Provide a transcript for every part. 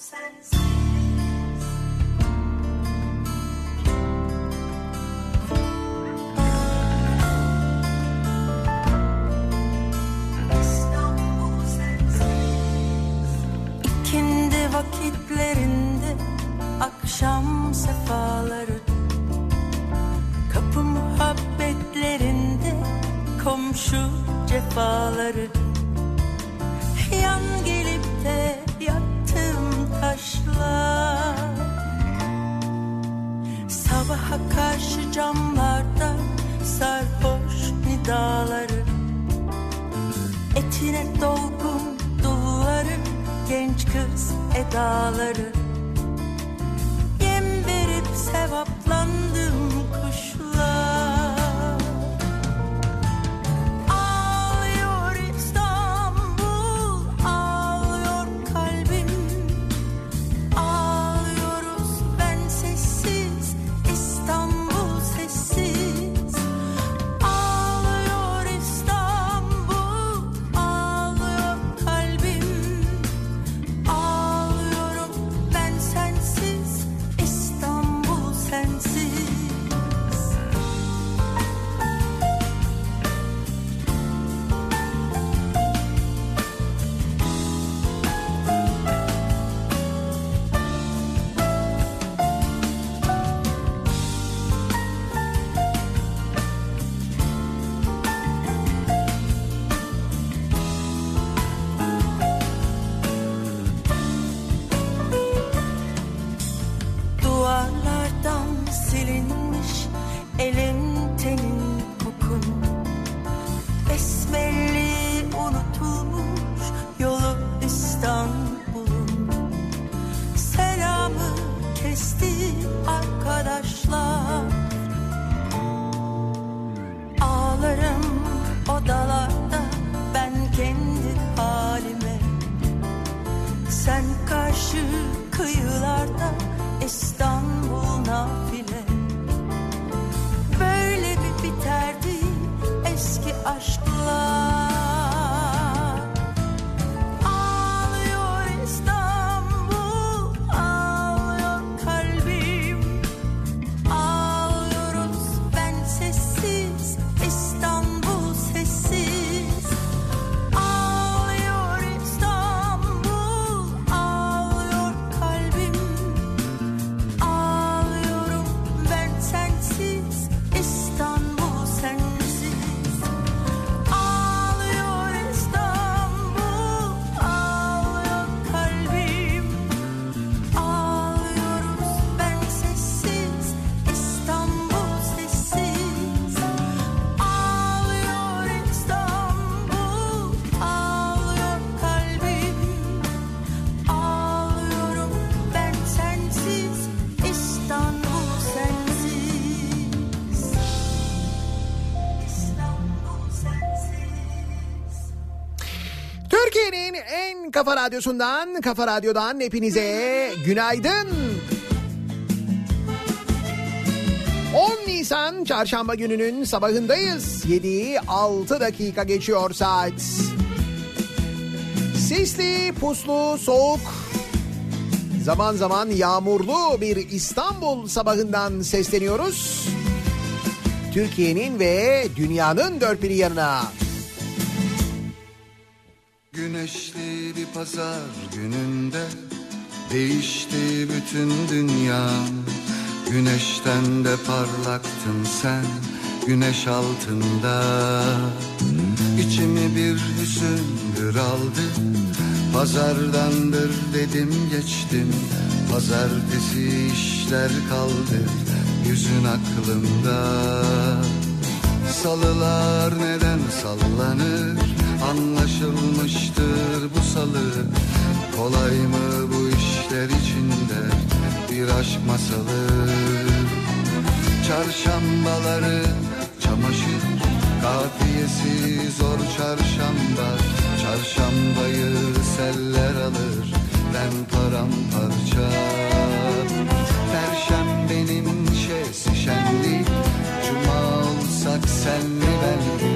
thousand. Kafa radyosundan, kafa radyodan hepinize günaydın. 10 Nisan çarşamba gününün sabahındayız. 7'yi 6 dakika geçiyor saat. Sisli, puslu, soğuk, zaman zaman yağmurlu bir İstanbul sabahından sesleniyoruz. Türkiye'nin ve dünyanın dört bir yanına. Güneşli pazar gününde Değişti bütün dünya. Güneşten de parlaktın sen Güneş altında. İçimi bir hüzündür aldı Pazardandır dedim geçtim. Pazartesi işler kaldı Yüzün aklımda. Salılar neden sallanır Anlaşılmıştır bu salı. Kolay mı bu işler içinde? Bir aşk masalı. Çarşambaları çamaşır Kafiyesi zor çarşamba. Çarşambayı seller alır Ben paramparça. Perşembenin şeysi şenlik Cuma olsak senli benli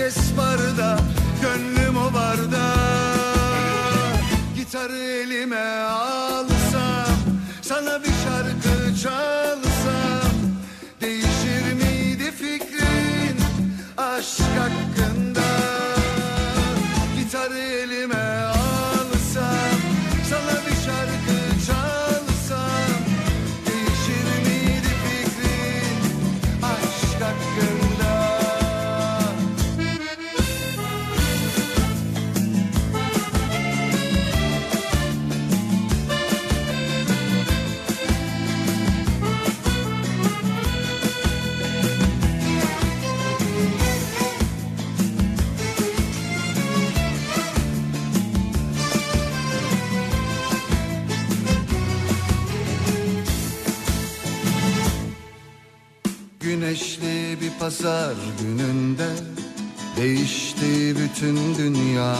herkes barda pazar gününde Değişti bütün dünya.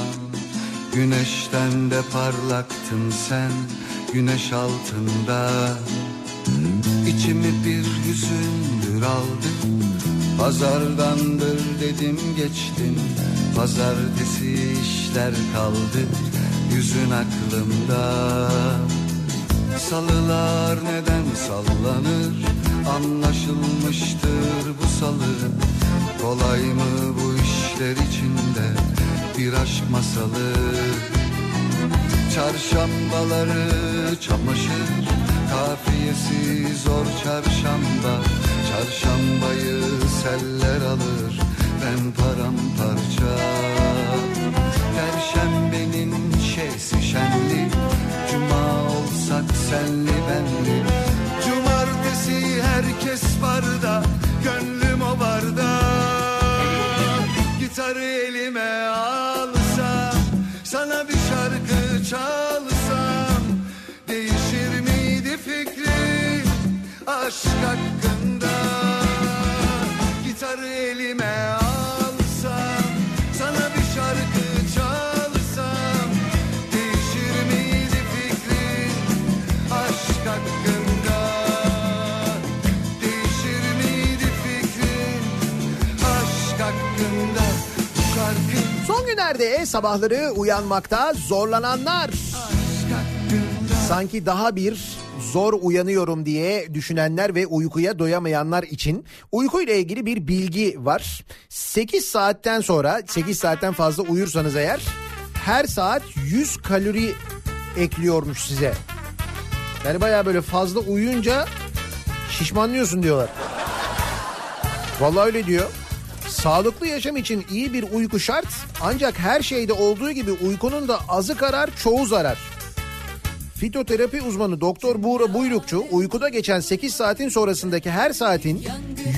Güneşten de parlaktın sen Güneş altında. İçimi bir hüzündür aldı Pazardandır dedim geçtim. Pazartesi işler kaldı Yüzün aklımda. Salılar neden sallanır Anlaşılmıştır bu salı. Kolay mı bu işler içinde Bir aşk masalı? Çarşambaları çamaşır Kafiyesi zor çarşamba. Çarşambayı seller alır Ben paramparça. Perşembenin şeysi şenli Cuma olsak senli benli barda Gönlüm Günlerde sabahları uyanmakta zorlananlar. Sanki daha bir zor uyanıyorum diye düşünenler ve uykuya doyamayanlar için uykuyla ilgili bir bilgi var. 8 saatten sonra 8 saatten fazla uyursanız eğer her saat 100 kalori ekliyormuş size. Yani baya böyle fazla uyuyunca şişmanlıyorsun diyorlar. Vallahi öyle diyor. Sağlıklı yaşam için iyi bir uyku şart ancak her şeyde olduğu gibi uykunun da azı karar çoğu zarar. Fitoterapi uzmanı Doktor Buğra Buyrukçu uykuda geçen 8 saatin sonrasındaki her saatin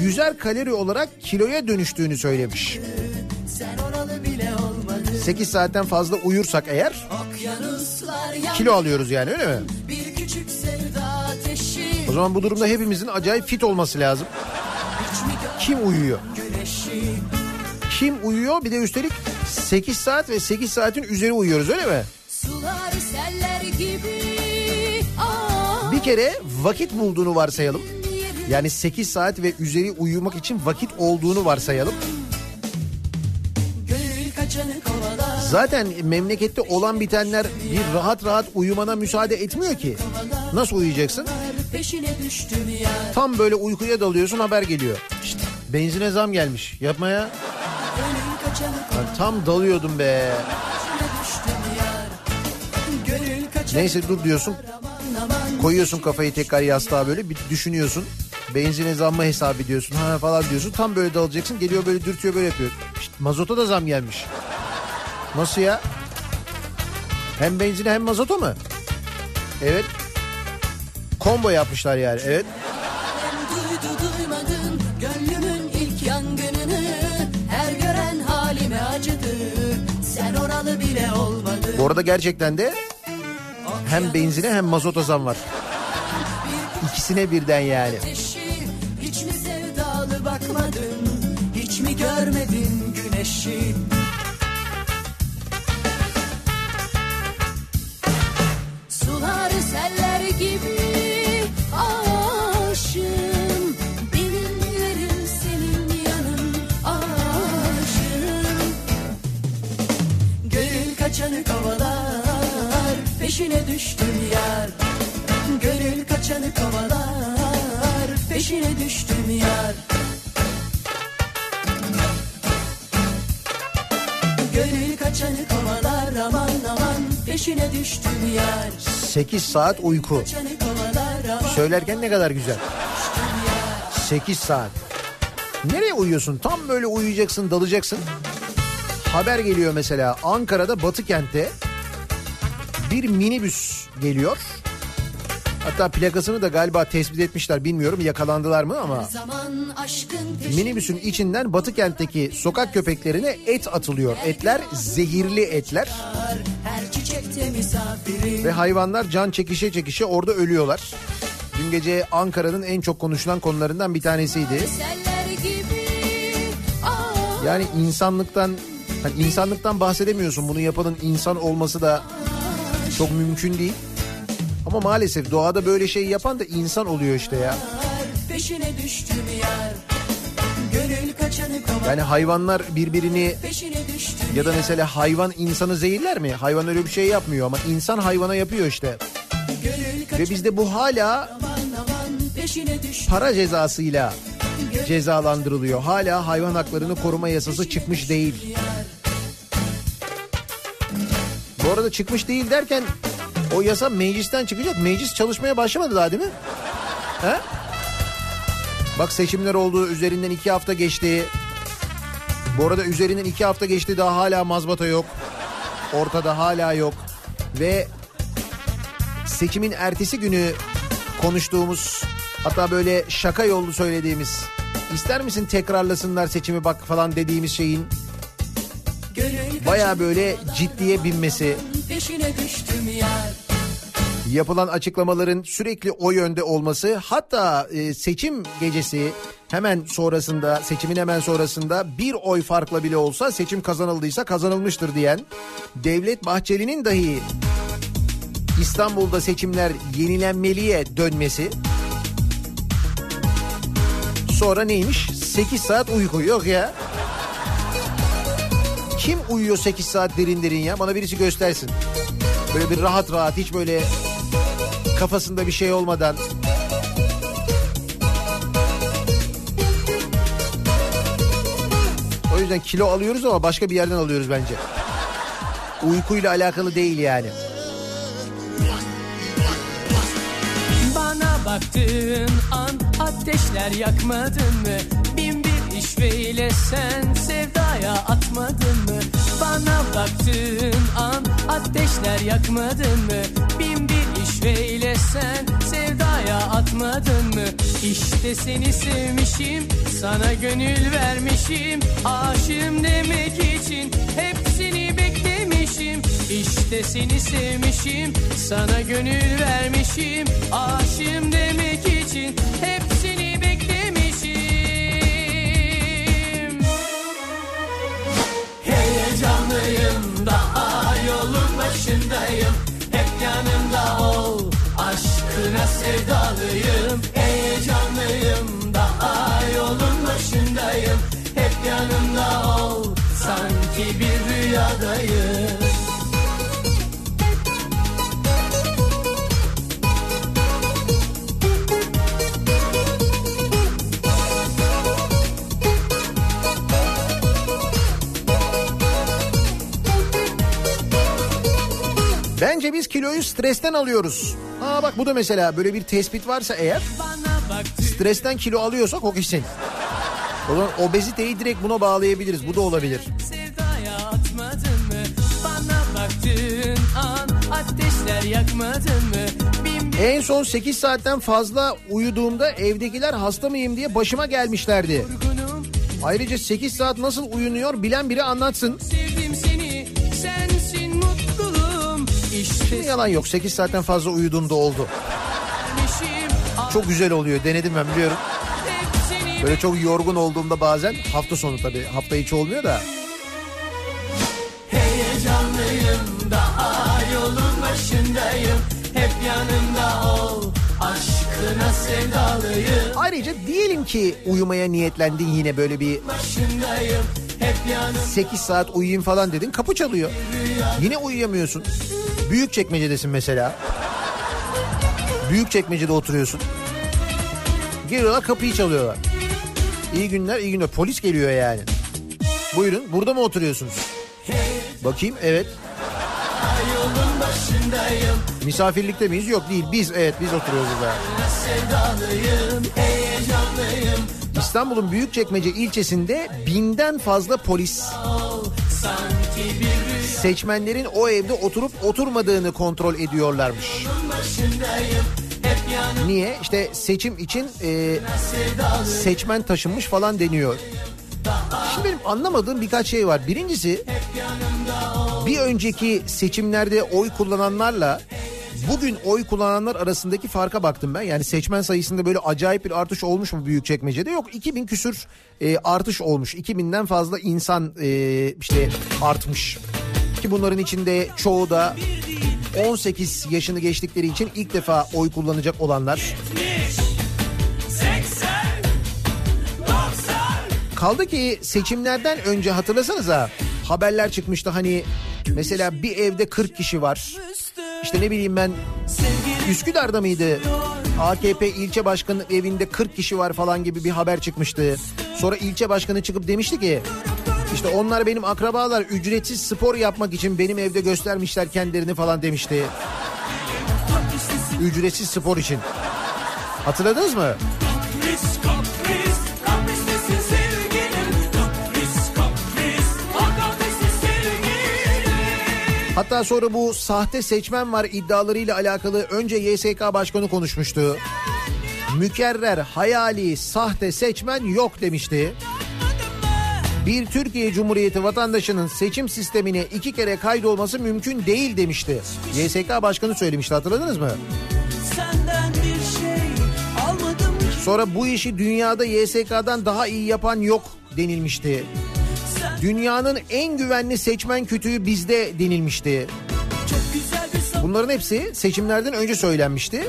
yüzer kalori olarak kiloya dönüştüğünü söylemiş. 8 saatten fazla uyursak eğer kilo alıyoruz yani öyle mi? O zaman bu durumda hepimizin acayip fit olması lazım. Kim uyuyor? Kim uyuyor? Bir de üstelik 8 saat ve 8 saatin üzeri uyuyoruz öyle mi? Sular seller gibi Bir kere vakit bulduğunu varsayalım. Yani 8 saat ve üzeri uyumak için vakit olduğunu varsayalım. Zaten memlekette olan bitenler bir rahat rahat uyumana müsaade etmiyor ki. Nasıl uyuyacaksın? Tam böyle uykuya dalıyorsun haber geliyor. Şşt, benzine zam gelmiş. Yapma ya. Lan tam dalıyordum be. Neyse dur diyorsun. Koyuyorsun kafayı tekrar yastığa böyle bir düşünüyorsun. Benzine zammı hesap ediyorsun ha falan diyorsun. Tam böyle dalacaksın geliyor böyle dürtüyor böyle yapıyor. Şşt, mazota da zam gelmiş. Nasıl ya? Hem benzine hem mazota mu? Evet. Combo yapmışlar yani evet. Arada gerçekten de hem benzine hem mazota zam var. İkisine birden yani. Hiç mi sevdalı bakmadın Hiç mi görmedin güneşi Sular seller gibi kaçanı kovalar Peşine düştüm yar Gönül kaçanı kovalar Peşine düştüm yar Gönül kaçanı kovalar Peşine düştüm yar 8 saat uyku. Söylerken ne kadar güzel. 8 saat. Nereye uyuyorsun? Tam böyle uyuyacaksın, dalacaksın. Haber geliyor mesela Ankara'da Batı kentte bir minibüs geliyor. Hatta plakasını da galiba tespit etmişler bilmiyorum yakalandılar mı ama minibüsün içinden Batı kentteki sokak köpeklerine et atılıyor. Etler zehirli etler ve hayvanlar can çekişe çekişe orada ölüyorlar. Dün gece Ankara'nın en çok konuşulan konularından bir tanesiydi. Ah, Yani insanlıktan hani insanlıktan bahsedemiyorsun. Bunu yapanın insan olması da çok mümkün değil. Ama maalesef doğada böyle şey yapan da insan oluyor işte ya. Peşine düştüm yar Yani hayvanlar birbirini ya da mesela hayvan insanı zehirler mi? Hayvan öyle bir şey yapmıyor ama insan hayvana yapıyor işte. Ve bizde bu hala para cezasıyla cezalandırılıyor. Hala hayvan haklarını koruma yasası çıkmış değil. Bu arada çıkmış değil derken o yasa meclisten çıkacak. Meclis çalışmaya başlamadı daha değil mi? He? Bak seçimler oldu üzerinden iki hafta geçti. Bu arada üzerinden iki hafta geçti daha hala mazbata yok. Ortada hala yok. Ve seçimin ertesi günü konuştuğumuz hatta böyle şaka yollu söylediğimiz ister misin tekrarlasınlar seçimi bak falan dediğimiz şeyin baya böyle ciddiye binmesi yapılan açıklamaların sürekli o yönde olması hatta e, seçim gecesi hemen sonrasında seçimin hemen sonrasında bir oy farkla bile olsa seçim kazanıldıysa kazanılmıştır diyen Devlet Bahçeli'nin dahi İstanbul'da seçimler yenilenmeliye dönmesi sonra neymiş? 8 saat uyku yok ya. Kim uyuyor 8 saat derin derin ya? Bana birisi göstersin. Böyle bir rahat rahat hiç böyle kafasında bir şey olmadan. O yüzden kilo alıyoruz ama başka bir yerden alıyoruz bence. Uykuyla alakalı değil yani. Baktığın an ateşler yakmadın mı? Bin bir işveyle sen sevdaya atmadın mı? Bana baktığın an ateşler yakmadın mı? Bin bir işveyle sen sevdaya atmadın mı? İşte seni sevmişim, sana gönül vermişim. Aşığım demek için hepsini. İşte seni sevmişim, sana gönül vermişim. Aşığım demek için hepsini beklemişim. Heyecanlıyım daha yolun başındayım. Hep yanımda ol, aşkına sevdalıyım. Heyecanlıyım daha yolun başındayım. Hep yanımda ol, sanki bir rüyadayım. Bence biz kiloyu stresten alıyoruz. Aa bak bu da mesela böyle bir tespit varsa eğer stresten kilo alıyorsak o kesin. O zaman obeziteyi direkt buna bağlayabiliriz. Bu da olabilir. En son 8 saatten fazla uyuduğumda evdekiler hasta mıyım diye başıma gelmişlerdi. Ayrıca 8 saat nasıl uyunuyor bilen biri anlatsın. Sevdim İşte Yalan yok 8 saatten fazla uyuduğumda oldu. Çok güzel oluyor denedim ben biliyorum. Böyle çok yorgun olduğumda bazen hafta sonu tabii hafta içi olmuyor da. Heyecanlıyım daha yolun başındayım. Hep yanımda ol, aşkına sevdalıyım. Ayrıca diyelim ki uyumaya niyetlendin yine böyle bir 8 saat uyuyayım falan dedin kapı çalıyor. Yine uyuyamıyorsun. Büyük çekmecedesin mesela. Büyük çekmecede oturuyorsun. Geliyorlar kapıyı çalıyorlar. İyi günler iyi günler polis geliyor yani. Buyurun burada mı oturuyorsunuz? Bakayım evet. Misafirlikte miyiz? Yok değil. Biz evet biz oturuyoruz burada. Sevdalıyım heyecanlıyım İstanbul'un Büyükçekmece ilçesinde binden fazla polis seçmenlerin o evde oturup oturmadığını kontrol ediyorlarmış. Niye? İşte seçim için e, seçmen taşınmış falan deniyor. Şimdi benim anlamadığım birkaç şey var. Birincisi bir önceki seçimlerde oy kullananlarla bugün oy kullananlar arasındaki farka baktım ben. Yani seçmen sayısında böyle acayip bir artış olmuş mu Büyükçekmece'de? Yok 2000 küsür e, artış olmuş. 2000'den fazla insan e, işte artmış. Ki bunların içinde çoğu da 18 yaşını geçtikleri için ilk defa oy kullanacak olanlar. 80 90 Kaldı ki seçimlerden önce hatırlasanıza haberler çıkmıştı hani mesela bir evde 40 kişi var. İşte ne bileyim ben Üsküdar'da mıydı? AKP ilçe başkanı evinde 40 kişi var falan gibi bir haber çıkmıştı. Sonra ilçe başkanı çıkıp demişti ki işte onlar benim akrabalar ücretsiz spor yapmak için benim evde göstermişler kendilerini falan demişti. Ücretsiz spor için. Hatırladınız mı? Hatta sonra bu sahte seçmen var iddialarıyla alakalı önce YSK başkanı konuşmuştu. Mükerrer, hayali, sahte seçmen yok demişti. Bir Türkiye Cumhuriyeti vatandaşının seçim sistemine iki kere kaydolması mümkün değil demişti. YSK başkanı söylemişti hatırladınız mı? Şey Sonra bu işi dünyada YSK'dan daha iyi yapan yok denilmişti. Dünyanın en güvenli seçmen kütüğü bizde denilmişti. Bunların hepsi seçimlerden önce söylenmişti.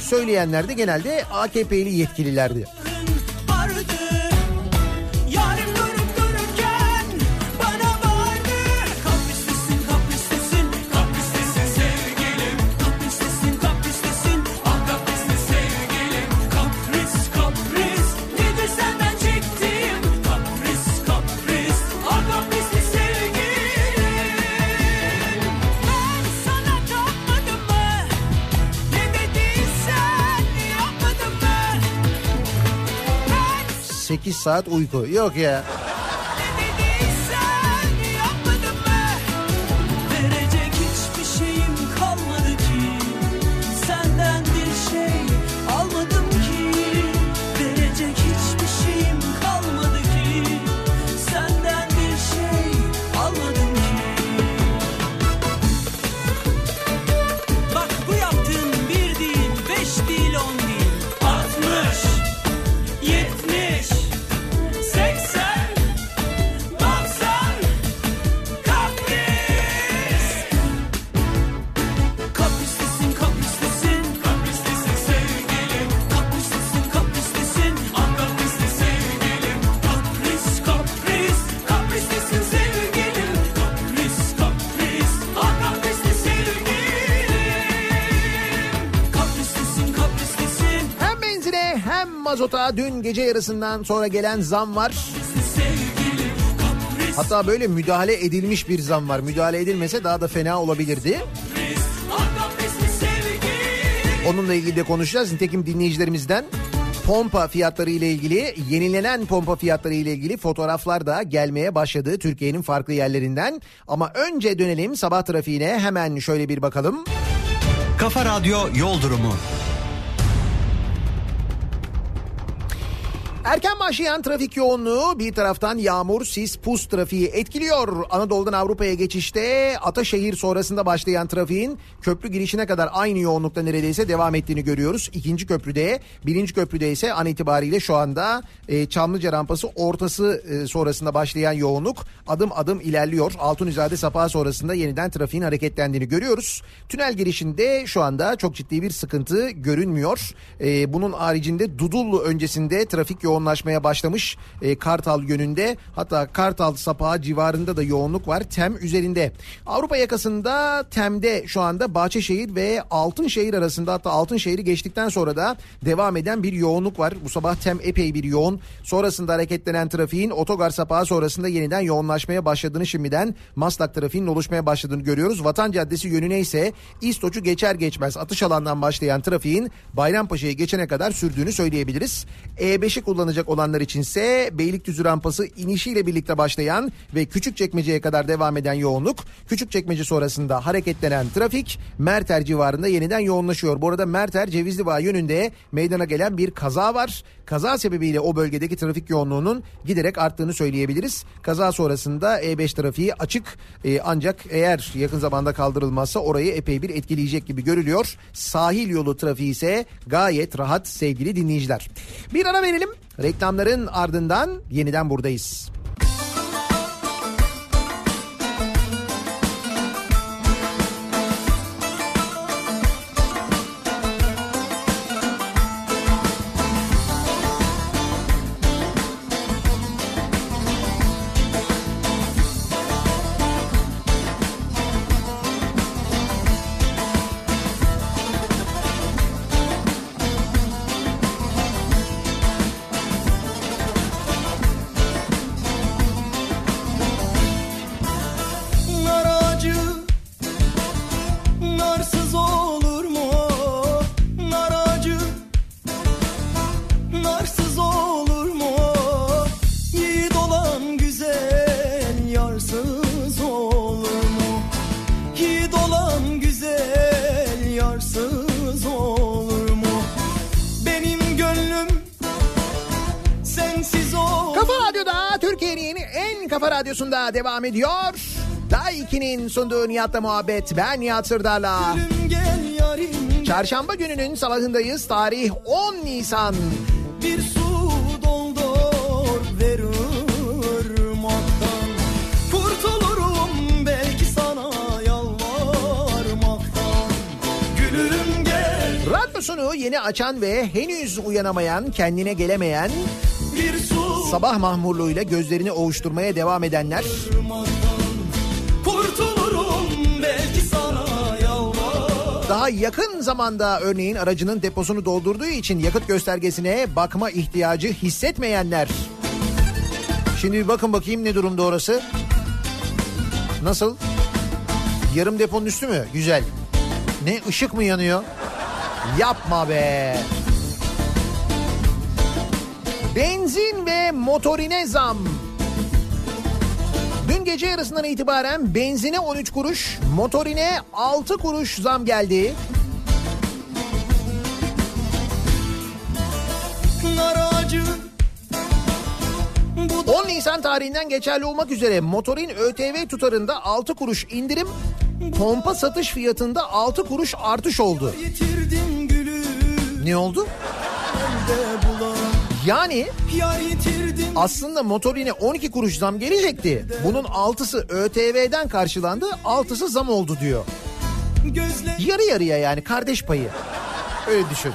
Söyleyenler de genelde AKP'li yetkililerdi. 8 saat uyku. Yok ya. Gece yarısından sonra gelen zam var. Hatta böyle müdahale edilmiş bir zam var. Müdahale edilmese daha da fena olabilirdi. Onunla ilgili de konuşacağız. Nitekim dinleyicilerimizden pompa fiyatları ile ilgili yenilenen pompa fiyatları ile ilgili fotoğraflar da gelmeye başladı Türkiye'nin farklı yerlerinden. Ama önce dönelim sabah trafiğine hemen şöyle bir bakalım. Kafa Radyo Yol Durumu. Erken başlayan trafik yoğunluğu bir taraftan yağmur, sis, pus trafiği etkiliyor. Anadolu'dan Avrupa'ya geçişte Ataşehir sonrasında başlayan trafiğin köprü girişine kadar aynı yoğunlukta neredeyse devam ettiğini görüyoruz. İkinci köprüde, birinci köprüde ise an itibariyle şu anda e, Çamlıca rampası ortası e, sonrasında başlayan yoğunluk adım adım ilerliyor. Altunizade Sapağı sonrasında yeniden trafiğin hareketlendiğini görüyoruz. Tünel girişinde şu anda çok ciddi bir sıkıntı görünmüyor. E, bunun haricinde Dudullu öncesinde trafik yoğunluğu yoğunlaşmaya başlamış e, Kartal yönünde. Hatta Kartal Sapağı civarında da yoğunluk var Tem üzerinde. Avrupa yakasında Tem'de şu anda Bahçeşehir ve Altınşehir arasında hatta Altınşehir'i geçtikten sonra da devam eden bir yoğunluk var. Bu sabah Tem epey bir yoğun. Sonrasında hareketlenen trafiğin otogar sapağı sonrasında yeniden yoğunlaşmaya başladığını şimdiden Maslak trafiğinin oluşmaya başladığını görüyoruz. Vatan Caddesi yönüne ise İstoç'u geçer geçmez atış alandan başlayan trafiğin Bayrampaşa'ya geçene kadar sürdüğünü söyleyebiliriz. E5'i kullanacak olanlar içinse Beylikdüzü rampası inişiyle birlikte başlayan ve Küçükçekmece'ye kadar devam eden yoğunluk. Küçükçekmece sonrasında hareketlenen trafik Merter civarında yeniden yoğunlaşıyor. Bu arada Merter Cevizli Bağ yönünde meydana gelen bir kaza var. Kaza sebebiyle o bölgedeki trafik yoğunluğunun giderek arttığını söyleyebiliriz. Kaza sonrasında E5 trafiği açık Ee, ancak eğer yakın zamanda kaldırılmazsa orayı epey bir etkileyecek gibi görülüyor. Sahil yolu trafiği ise gayet rahat sevgili dinleyiciler. Bir ara verelim. Reklamların ardından yeniden buradayız. Devam ediyor. Day 2'nin sunduğu Nihat'la muhabbet. Ben Nihat Sırdar'la. Çarşamba gününün sabahındayız. Tarih 10 Nisan. Bir su doldur ver ırmaktan Kurtulurum belki sana yalvarmaktan Gülüm gel Radyosunu yeni açan ve henüz uyanamayan, kendine gelemeyen, sabah mahmurluğuyla gözlerini ovuşturmaya devam edenler, daha yakın zamanda örneğin aracının deposunu doldurduğu için yakıt göstergesine bakma ihtiyacı hissetmeyenler. Şimdi bir bakın bakayım ne durumda orası. Nasıl? Yarım deponun üstü mü? Güzel. Ne ışık mı yanıyor? Yapma be. Benzin ve motorine zam. Dün gece yarısından itibaren benzine 13 kuruş, motorine 6 kuruş zam geldi. Nar acı Bu 10 Nisan tarihinden geçerli olmak üzere motorin ÖTV tutarında 6 kuruş indirim, pompa satış fiyatında 6 kuruş artış oldu. Ne oldu? Yani aslında motorine 12 kuruş zam gelecekti. Bunun 6'sı ÖTV'den karşılandı, 6'sı zam oldu diyor. Yarı yarıya yani kardeş payı. Öyle düşün.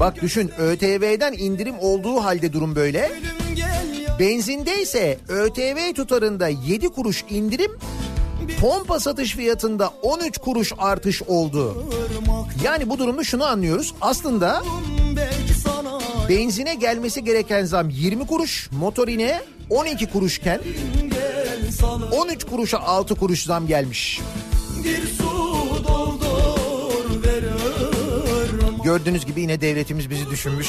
Bak düşün ÖTV'den indirim olduğu halde durum böyle. Benzinde ise ÖTV tutarında 7 kuruş indirim, pompa satış fiyatında 13 kuruş artış oldu. Yani bu durumda şunu anlıyoruz. Aslında benzine gelmesi gereken zam 20 kuruş, motorine 12 kuruşken gel sana 13 kuruşa 6 kuruş zam gelmiş. Gördüğünüz gibi yine devletimiz bizi düşünmüş.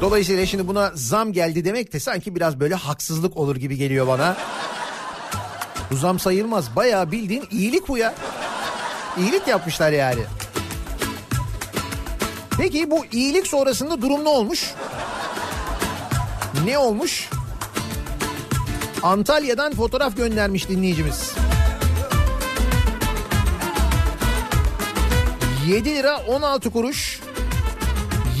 Dolayısıyla şimdi buna zam geldi demek de sanki biraz böyle haksızlık olur gibi geliyor bana. Bu zam sayılmaz. Bayağı bildiğin iyilik bu ya. İyilik yapmışlar yani. Peki bu iyilik sonrasında durum ne olmuş? Ne olmuş? Antalya'dan fotoğraf göndermiş dinleyicimiz. 7 lira 16 kuruş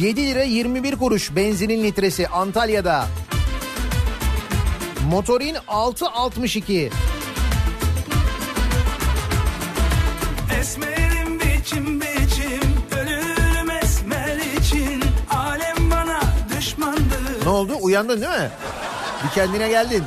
7 lira 21 kuruş benzinin litresi Antalya'da. Motorin 6.62. oldu? Uyandın değil mi? Bir kendine geldin.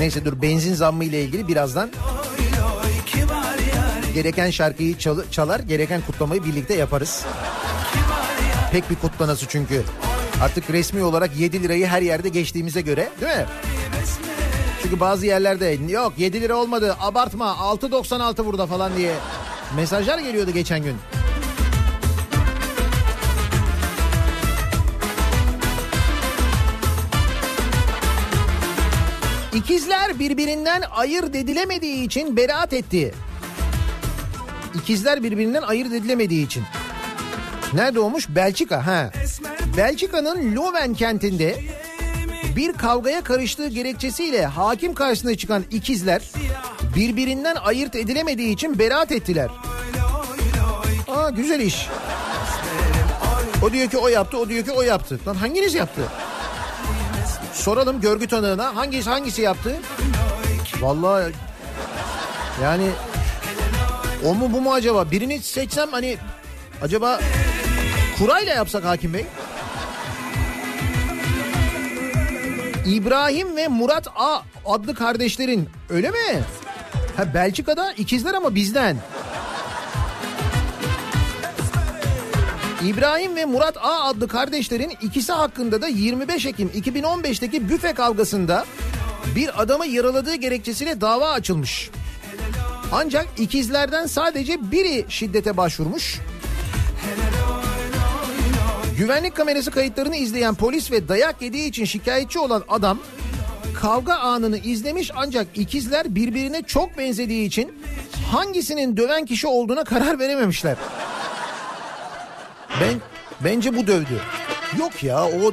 Neyse dur benzin zammı ile ilgili birazdan gereken şarkıyı çal- çalar, gereken kutlamayı birlikte yaparız. Pek bir kutlanası çünkü. Artık resmi olarak 7 lirayı her yerde geçtiğimize göre değil mi? Çünkü bazı yerlerde yok 7 lira olmadı abartma 6.96 burada falan diye mesajlar geliyordu geçen gün. İkizler birbirinden ayırt edilemediği için beraat etti. İkizler birbirinden ayırt edilemediği için. Nerede olmuş? Belçika. Ha. Belçika'nın Leuven kentinde bir kavgaya karıştığı gerekçesiyle hakim karşısına çıkan ikizler birbirinden ayırt edilemediği için beraat ettiler. Aa güzel iş. O diyor ki o yaptı, o diyor ki o yaptı. Lan hanginiz yaptı? Soralım görgü tanığına hangisi hangisi yaptı? Vallahi yani o mu bu mu acaba? Birini seçsem hani acaba kurayla yapsak hakim bey? İbrahim ve Murat A adlı kardeşlerin öyle mi? Ha Belçika'da ikizler ama bizden. İbrahim ve Murat A adlı kardeşlerin ikisi hakkında da 25 Ekim 2015'teki büfe kavgasında bir adamı yaraladığı gerekçesiyle dava açılmış. Ancak ikizlerden sadece biri şiddete başvurmuş. Güvenlik kamerası kayıtlarını izleyen polis ve dayak yediği için şikayetçi olan adam kavga anını izlemiş ancak ikizler birbirine çok benzediği için hangisinin döven kişi olduğuna karar verememişler. Ben bence bu dövdü. Yok ya o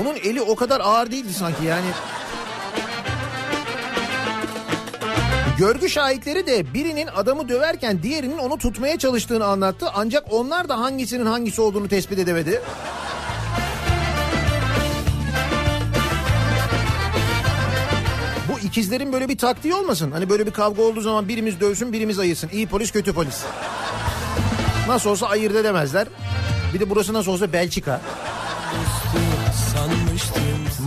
onun eli o kadar ağır değildi sanki yani. Görgü şahitleri de birinin adamı döverken diğerinin onu tutmaya çalıştığını anlattı. Ancak onlar da hangisinin hangisi olduğunu tespit edemedi. Bu ikizlerin böyle bir taktiği olmasın. Hani böyle bir kavga olduğu zaman birimiz dövsün birimiz ayırsın. İyi polis kötü polis. Nasıl olsa ayırt edemezler. Bir de burası nasıl olsa Belçika.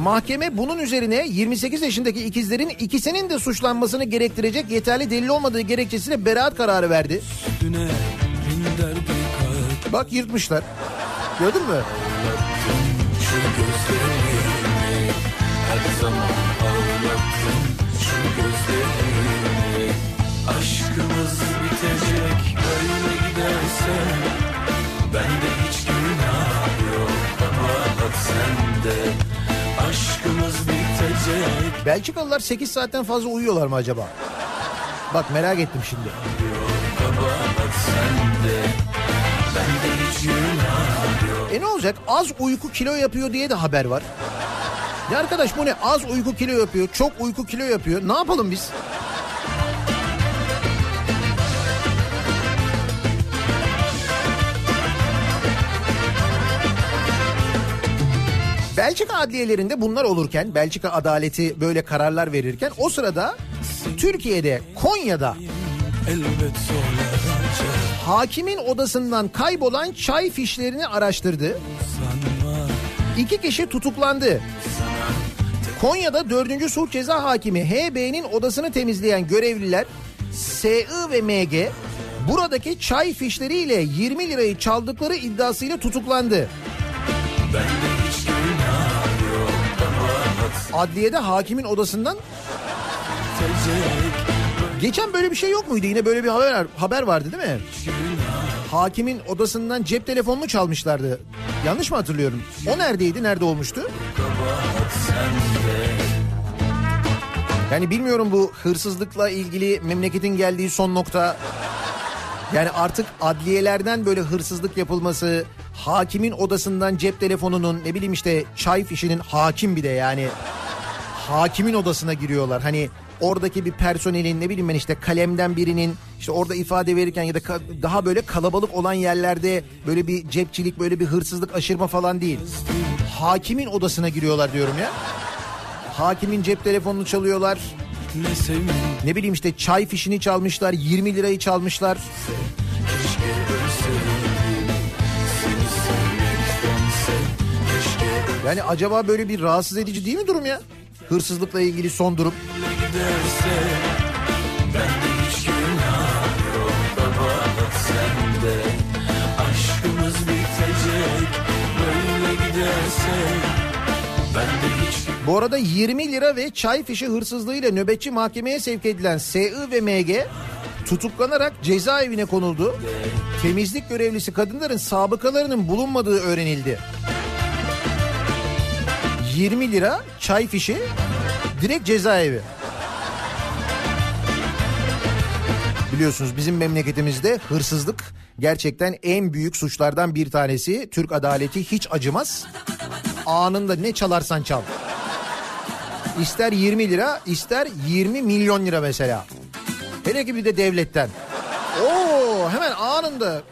Mahkeme bunun üzerine 28 yaşındaki ikizlerin ikisinin de suçlanmasını gerektirecek yeterli delil olmadığı gerekçesiyle beraat kararı verdi. Bak yırtmışlar. Gördün mü? Aşkımız giderse Bende hiç günah yok kabahat sende Aşkımız bitecek Belçikalılar 8 saatten fazla uyuyorlar mı acaba? Bak merak ettim şimdi. E ne olacak? Az uyku kilo yapıyor diye de haber var. Ya arkadaş bu ne? Az uyku kilo yapıyor, çok uyku kilo yapıyor. Ne yapalım biz? Belçika adliyelerinde bunlar olurken, Belçika adaleti böyle kararlar verirken o sırada Türkiye'de, Konya'da hakimin odasından kaybolan çay fişlerini araştırdı. İki kişi tutuklandı. Konya'da 4. Sulh Ceza Hakimi HB'nin odasını temizleyen görevliler SI ve MG buradaki çay fişleriyle 20 lirayı çaldıkları iddiasıyla tutuklandı. Adliyede hakimin odasından Geçen böyle bir şey yok muydu? Yine böyle bir haber haber vardı değil mi? Hakimin odasından cep telefonunu çalmışlardı. Yanlış mı hatırlıyorum? O neredeydi? Nerede olmuştu? Yani bilmiyorum bu hırsızlıkla ilgili memleketin geldiği son nokta Yani artık adliyelerden böyle hırsızlık yapılması, hakimin odasından cep telefonunun ne bileyim işte çay fişinin hakim bir de yani hakimin odasına giriyorlar. Hani oradaki bir personelin ne bileyim ben işte kalemden birinin işte orada ifade verirken ya da daha böyle kalabalık olan yerlerde böyle bir cepçilik böyle bir hırsızlık aşırma falan değil. Hakimin odasına giriyorlar diyorum ya. Hakimin cep telefonunu çalıyorlar. Ne sevim bileyim işte çay fişini çalmışlar, 20 lirayı çalmışlar. keşke Yani acaba böyle bir rahatsız edici değil mi durum ya? Hırsızlıkla ilgili son durum. Bu arada 20 lira ve çay fişi hırsızlığıyla nöbetçi mahkemeye sevk edilen SI ve MG tutuklanarak cezaevine konuldu. Temizlik görevlisi kadınların sabıkalarının bulunmadığı öğrenildi. 20 lira çay fişi direkt cezaevi. Biliyorsunuz bizim memleketimizde hırsızlık gerçekten en büyük suçlardan bir tanesi. Türk adaleti hiç acımaz. Anında ne çalarsan çal. İster 20 lira ister 20 milyon lira mesela. Hele ki bir de devletten. Oo hemen anında.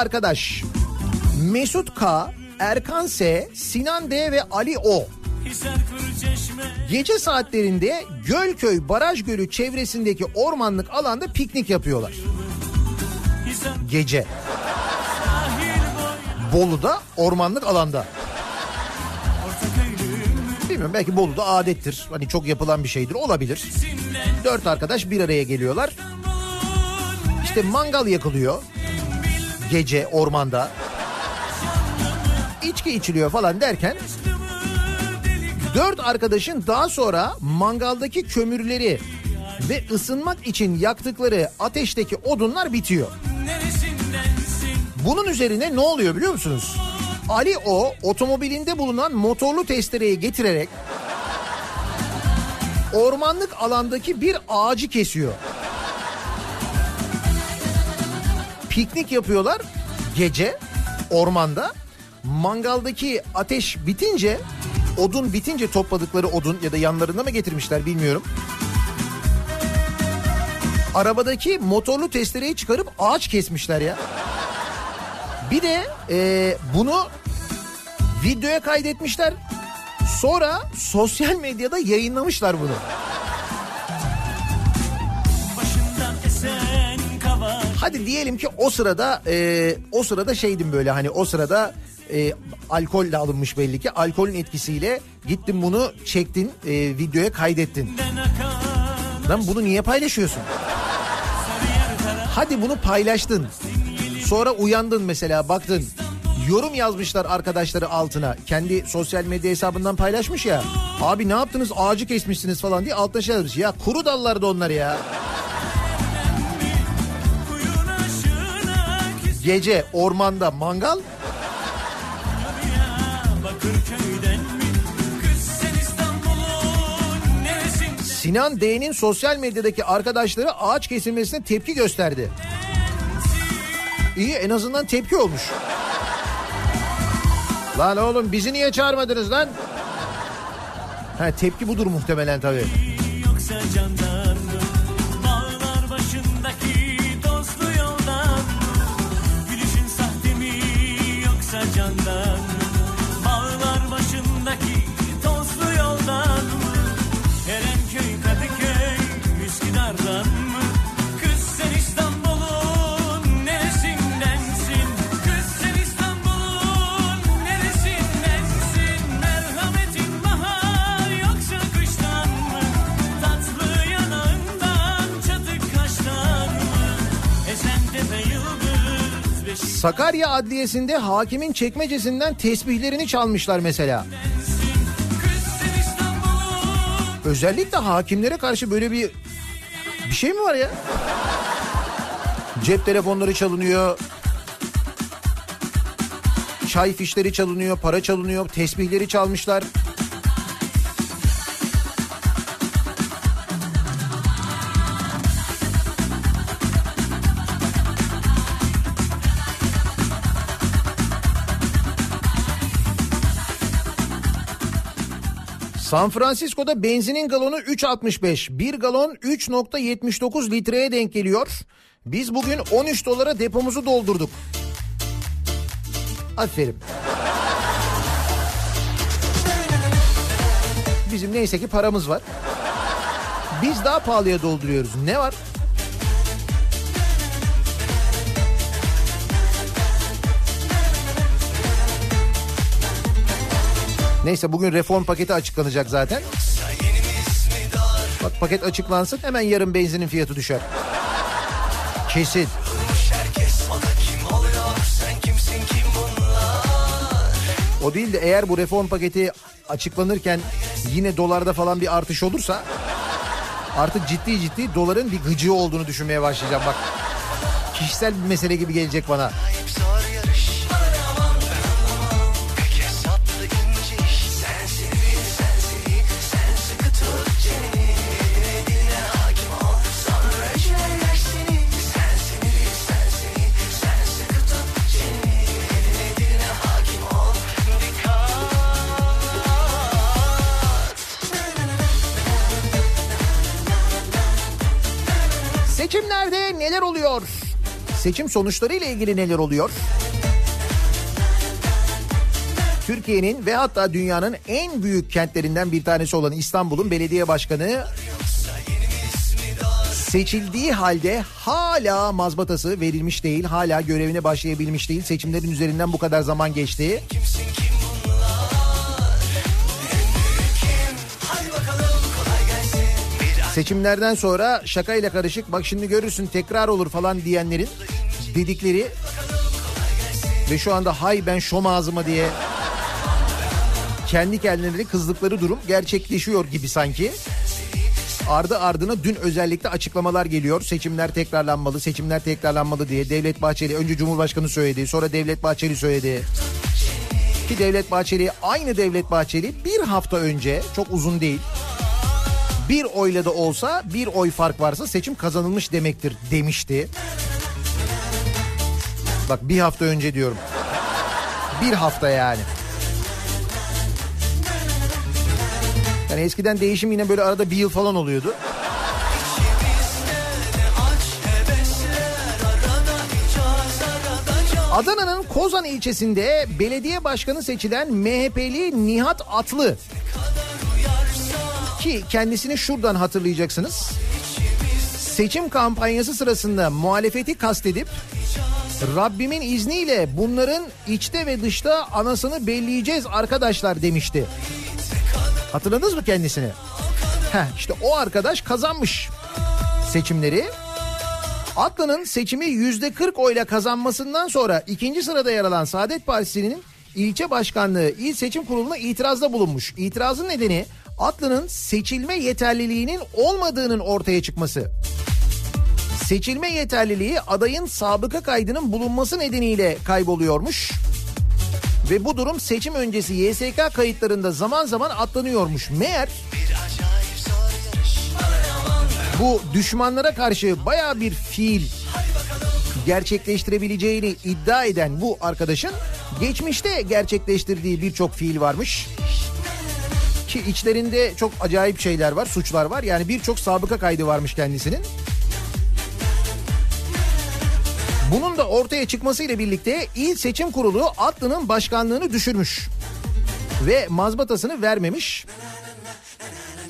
Arkadaş Mesut K, Erkan S, Sinan D ve Ali O gece saatlerinde Gölköy Baraj Gölü çevresindeki ormanlık alanda piknik yapıyorlar. Gece. Bolu'da ormanlık alanda. Bilmiyorum belki Bolu'da adettir. Hani çok yapılan bir şeydir olabilir. Dört arkadaş bir araya geliyorlar. İşte mangal yakılıyor. Gece ormanda. İçki içiliyor falan derken dört arkadaşın daha sonra mangaldaki kömürleri ve ısınmak için yaktıkları ateşteki odunlar bitiyor. Bunun üzerine ne oluyor biliyor musunuz? Ali o otomobilinde bulunan motorlu testereyi getirerek ormanlık alandaki bir ağacı kesiyor. Piknik yapıyorlar gece ormanda. Mangaldaki ateş bitince odun bitince topladıkları odun ya da yanlarında mı getirmişler bilmiyorum. Arabadaki motorlu testereyi çıkarıp ağaç kesmişler ya. Bir de e, bunu videoya kaydetmişler. Sonra sosyal medyada yayınlamışlar bunu. Hadi diyelim ki o sırada e, o sırada şeydim böyle hani o sırada e, alkol de alınmış belli ki alkolün etkisiyle gittin bunu çektin e, videoya kaydettin. Lan bunu niye paylaşıyorsun? Hadi bunu paylaştın. Sonra uyandın mesela baktın. Yorum yazmışlar arkadaşları altına. Kendi sosyal medya hesabından paylaşmış ya. Abi ne yaptınız ağacı kesmişsiniz falan diye altına şey yazmış. Ya kuru dallardı onlar ya. Gece ormanda mangal. Sinan D'nin sosyal medyadaki arkadaşları ağaç kesilmesine tepki gösterdi. İyi en azından tepki olmuş. Lan oğlum bizi niye çağırmadınız lan? Ha tepki budur muhtemelen tabii. Yoksa candan yoksa candan Sakarya Adliyesi'nde hakimin çekmecesinden tesbihlerini çalmışlar mesela. Özellikle hakimlere karşı böyle bir bir şey mi var ya? Cep telefonları çalınıyor. Çay fişleri çalınıyor, para çalınıyor, tesbihleri çalmışlar. San Francisco'da benzinin galonu 3.65. Bir galon 3.79 litreye denk geliyor. Biz bugün 13 dolara depomuzu doldurduk. Aferin. Bizim neyse ki paramız var. Biz daha pahalıya dolduruyoruz. Ne var? Neyse bugün reform paketi açıklanacak zaten. Bak paket açıklansın hemen yarın benzinin fiyatı düşer. Kesin. O değil de eğer bu reform paketi açıklanırken yine dolarda falan bir artış olursa artık ciddi ciddi doların bir gıcığı olduğunu düşünmeye başlayacağım bak. Kişisel bir mesele gibi gelecek bana. Seçim sonuçları ile ilgili neler oluyor? Türkiye'nin ve hatta dünyanın en büyük kentlerinden bir tanesi olan İstanbul'un belediye başkanı seçildiği halde hala mazbatası verilmiş değil, hala görevine başlayabilmiş değil. Seçimlerin üzerinden bu kadar zaman geçti. Seçimlerden sonra şakayla karışık bak şimdi görürsün tekrar olur falan diyenlerin dedikleri ve şu anda hay ben şom ağzıma diye kendi kendilerine kızdıkları durum gerçekleşiyor gibi sanki. Ardı ardına dün özellikle açıklamalar geliyor. Seçimler tekrarlanmalı, seçimler tekrarlanmalı diye. Devlet Bahçeli önce Cumhurbaşkanı söyledi, sonra Devlet Bahçeli söyledi. Ki Devlet Bahçeli aynı Devlet Bahçeli bir hafta önce çok uzun değil. Bir oyla da olsa bir oy fark varsa seçim kazanılmış demektir demişti. Bak bir hafta önce diyorum. Bir hafta yani. Yani eskiden değişim yine böyle arada bir yıl falan oluyordu. Adana'nın Kozan ilçesinde belediye başkanı seçilen MHP'li Nihat Atlı ki kendisini şuradan hatırlayacaksınız. Seçim kampanyası sırasında muhalefeti kastedip Rabbimin izniyle bunların içte ve dışta anasını belleyeceğiz arkadaşlar demişti. Hatırladınız mı kendisini? Heh, işte o arkadaş kazanmış seçimleri. Atlı'nın seçimi yüzde 40 oyla kazanmasından sonra ikinci sırada yer alan Saadet Partisi'nin ilçe başkanlığı il seçim kuruluna itirazda bulunmuş. İtirazın nedeni Atlı'nın seçilme yeterliliğinin olmadığının ortaya çıkması. Seçilme yeterliliği adayın sabıka kaydının bulunması nedeniyle kayboluyormuş. Ve bu durum seçim öncesi YSK kayıtlarında zaman zaman atlanıyormuş. Meğer bu düşmanlara karşı baya bir fiil gerçekleştirebileceğini iddia eden bu arkadaşın geçmişte gerçekleştirdiği birçok fiil varmış. Ki içlerinde çok acayip şeyler var, suçlar var. Yani birçok sabıka kaydı varmış kendisinin. Bunun da ortaya çıkmasıyla birlikte İl Seçim Kurulu Atlı'nın başkanlığını düşürmüş. Ve mazbatasını vermemiş.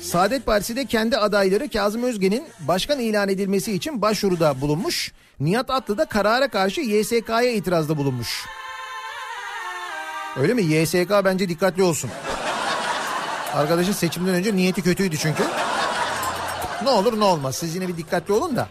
Saadet Partisi de kendi adayları Kazım Özge'nin başkan ilan edilmesi için başvuruda bulunmuş. Nihat Atlı da karara karşı YSK'ya itirazda bulunmuş. Öyle mi? YSK bence dikkatli olsun. Arkadaşın seçimden önce niyeti kötüydü çünkü. Ne olur ne olmaz. Siz yine bir dikkatli olun da.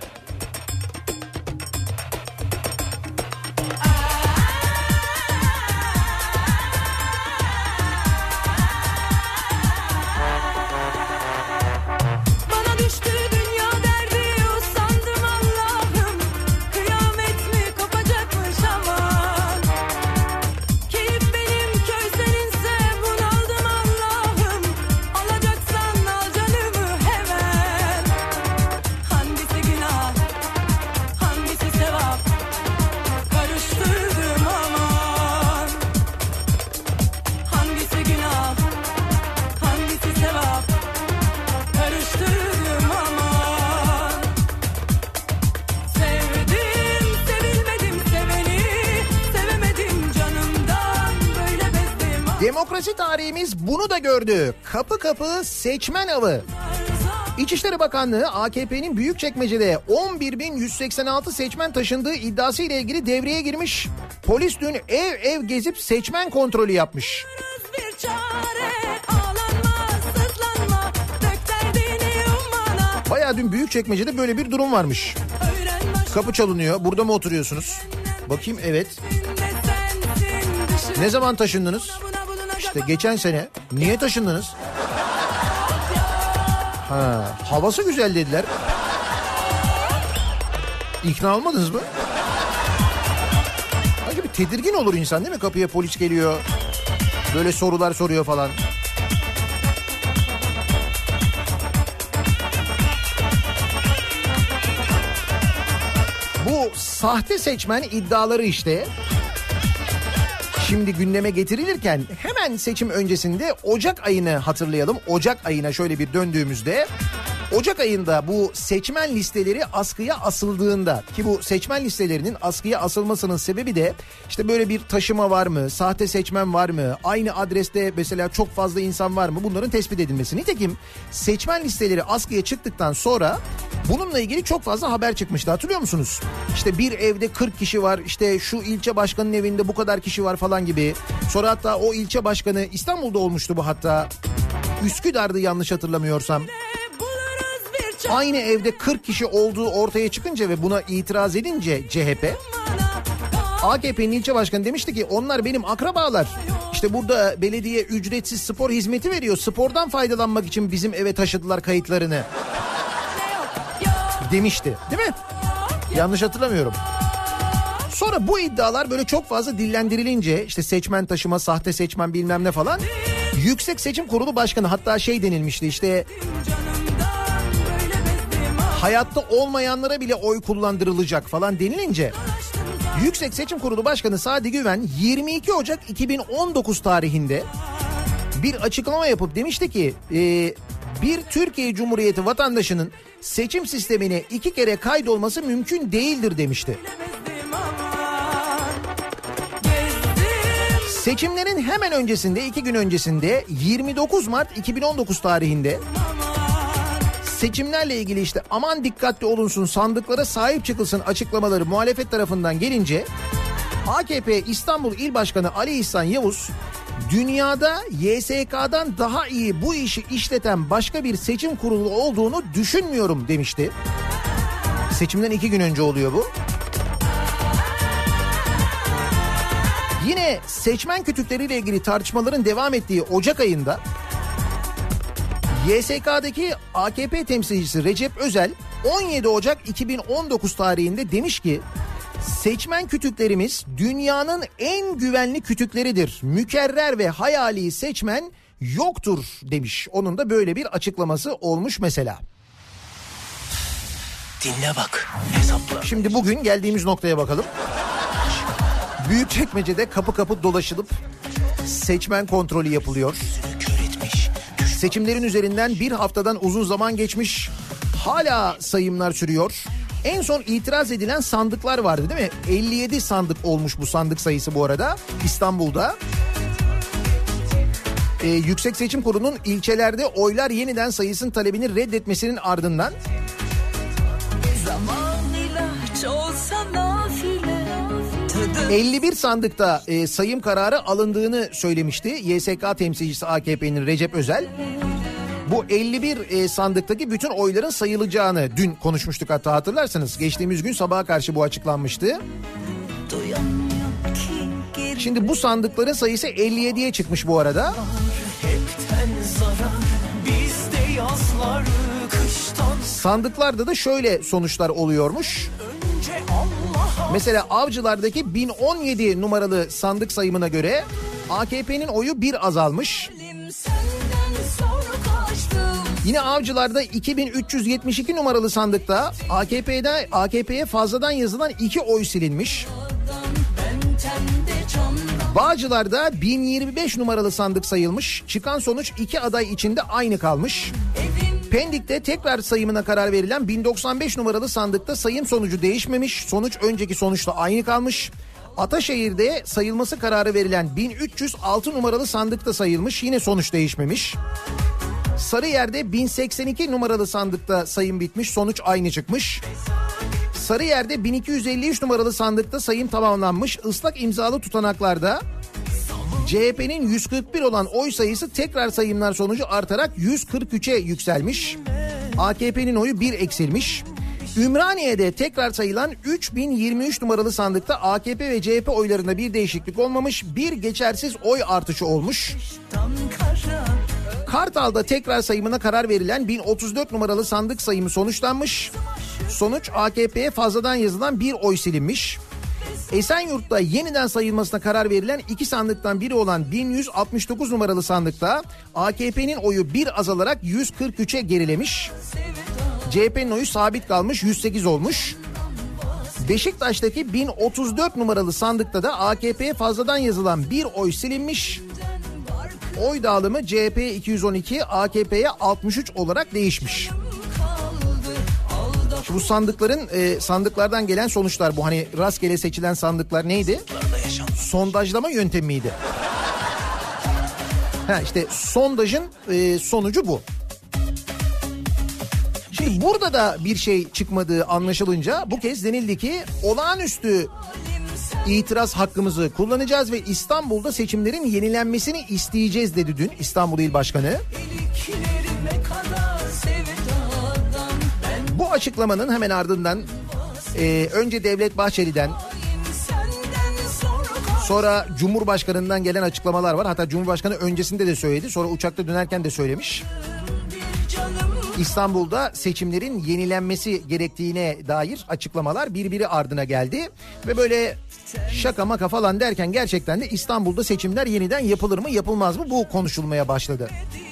Kapı seçmen avı. İçişleri Bakanlığı AKP'nin Büyükçekmece'de 11.186 seçmen taşındığı iddiası ile ilgili devreye girmiş. Polis dün ev ev gezip seçmen kontrolü yapmış. Bayağı dün Büyükçekmece'de böyle bir durum varmış. Kapı çalınıyor. Burada mı oturuyorsunuz? Bakayım evet. Ne zaman taşındınız? İşte geçen sene. Niye taşındınız? Ha, havası güzel dediler. İkna olmadınız mı? Sanki bir tedirgin olur insan değil mi? Kapıya polis geliyor. Böyle sorular soruyor falan. Bu sahte seçmen iddiaları işte şimdi gündeme getirilirken hemen seçim öncesinde Ocak ayını hatırlayalım. Ocak ayına şöyle bir döndüğümüzde Ocak ayında bu seçmen listeleri askıya asıldığında ki bu seçmen listelerinin askıya asılmasının sebebi de işte böyle bir taşıma var mı, sahte seçmen var mı, aynı adreste mesela çok fazla insan var mı bunların tespit edilmesi. Nitekim seçmen listeleri askıya çıktıktan sonra bununla ilgili çok fazla haber çıkmıştı hatırlıyor musunuz? İşte bir evde 40 kişi var işte şu ilçe başkanının evinde bu kadar kişi var falan gibi. Sonra hatta o ilçe başkanı İstanbul'da olmuştu bu hatta. Üsküdar'dı yanlış hatırlamıyorsam. Aynı evde 40 kişi olduğu ortaya çıkınca ve buna itiraz edince CHP AKP'nin ilçe başkanı demişti ki onlar benim akrabalar. İşte burada belediye ücretsiz spor hizmeti veriyor. Spordan faydalanmak için bizim eve taşıdılar kayıtlarını. Demişti değil mi? Yanlış hatırlamıyorum. Sonra bu iddialar böyle çok fazla dillendirilince işte seçmen taşıma, sahte seçmen bilmem ne falan. Yüksek Seçim Kurulu Başkanı hatta şey denilmişti işte hayatta olmayanlara bile oy kullandırılacak falan denilince Yüksek Seçim Kurulu Başkanı Sadi Güven 22 Ocak 2019 tarihinde bir açıklama yapıp demişti ki e, bir Türkiye Cumhuriyeti vatandaşının seçim sistemine iki kere kaydolması mümkün değildir demişti. Seçimlerin hemen öncesinde iki gün öncesinde 29 Mart 2019 tarihinde seçimlerle ilgili işte aman dikkatli olunsun sandıklara sahip çıkılsın açıklamaları muhalefet tarafından gelince AKP İstanbul İl Başkanı Ali İhsan Yavuz dünyada YSK'dan daha iyi bu işi işleten başka bir seçim kurulu olduğunu düşünmüyorum demişti. Seçimden iki gün önce oluyor bu. Yine seçmen kütükleriyle ilgili tartışmaların devam ettiği Ocak ayında YSK'daki AKP temsilcisi Recep Özel 17 Ocak 2019 tarihinde demiş ki seçmen kütüklerimiz dünyanın en güvenli kütükleridir. Mükerrer ve hayali seçmen yoktur demiş. Onun da böyle bir açıklaması olmuş mesela. Dinle bak hesapla. Şimdi bugün geldiğimiz noktaya bakalım. Büyükçekmece'de kapı kapı dolaşılıp seçmen kontrolü yapılıyor. Seçimlerin üzerinden bir haftadan uzun zaman geçmiş. Hala sayımlar sürüyor. En son itiraz edilen sandıklar vardı değil mi? 57 sandık olmuş bu sandık sayısı bu arada İstanbul'da. Ee, Yüksek Seçim Kurulu'nun ilçelerde oylar yeniden sayısının talebini reddetmesinin ardından Zaman ilaç olsa nafile Tadı 51 sandıkta e, sayım kararı alındığını söylemişti YSK temsilcisi AKP'nin Recep Özel. Bu 51 e, sandıktaki bütün oyların sayılacağını dün konuşmuştuk hatta hatırlarsanız. Geçtiğimiz gün sabaha karşı bu açıklanmıştı. Şimdi bu sandıkların sayısı 57'ye çıkmış bu arada. Sandıklarda da şöyle sonuçlar oluyormuş. Mesela Avcılar'daki 1017 numaralı sandık sayımına göre AKP'nin oyu bir azalmış. Yine Avcılar'da 2372 numaralı sandıkta AKP'de AKP'ye fazladan yazılan iki oy silinmiş. Bağcılar'da 1025 numaralı sandık sayılmış. Çıkan sonuç iki aday içinde aynı kalmış. Pendik'te tekrar sayımına karar verilen 1095 numaralı sandıkta sayım sonucu değişmemiş. Sonuç önceki sonuçla aynı kalmış. Ataşehir'de sayılması kararı verilen 1306 numaralı sandıkta sayılmış. Yine sonuç değişmemiş. Sarıyer'de 1082 numaralı sandıkta sayım bitmiş. Sonuç aynı çıkmış. Sarıyer'de 1253 numaralı sandıkta sayım tamamlanmış. Islak imzalı tutanaklarda CHP'nin 141 olan oy sayısı tekrar sayımlar sonucu artarak 143'e yükselmiş. AKP'nin oyu 1 eksilmiş. Ümraniye'de tekrar sayılan 3023 numaralı sandıkta AKP ve CHP oylarında bir değişiklik olmamış. Bir geçersiz oy artışı olmuş. Kartal'da tekrar sayımına karar verilen 1034 numaralı sandık sayımı sonuçlanmış. Sonuç AKP'ye fazladan yazılan bir oy silinmiş. Esenyurt'ta yeniden sayılmasına karar verilen iki sandıktan biri olan 1169 numaralı sandıkta AKP'nin oyu bir azalarak 143'e gerilemiş. CHP'nin oyu sabit kalmış 108 olmuş. Beşiktaş'taki 1034 numaralı sandıkta da AKP'ye fazladan yazılan bir oy silinmiş. Oy dağılımı CHP 212, AKP'ye 63 olarak değişmiş. Şu bu sandıkların e, sandıklardan gelen sonuçlar bu hani rastgele seçilen sandıklar neydi? Sondajlama yöntemi miydi? Ha işte sondajın e, sonucu bu. Şimdi burada da bir şey çıkmadığı anlaşılınca bu kez denildi ki olağanüstü itiraz hakkımızı kullanacağız ve İstanbul'da seçimlerin yenilenmesini isteyeceğiz dedi dün İstanbul İl Başkanı. Bu açıklamanın hemen ardından e, önce Devlet Bahçeli'den sonra Cumhurbaşkanı'ndan gelen açıklamalar var. Hatta Cumhurbaşkanı öncesinde de söyledi sonra uçakta dönerken de söylemiş. İstanbul'da seçimlerin yenilenmesi gerektiğine dair açıklamalar birbiri ardına geldi. Ve böyle şaka maka falan derken gerçekten de İstanbul'da seçimler yeniden yapılır mı yapılmaz mı bu konuşulmaya başladı. Sen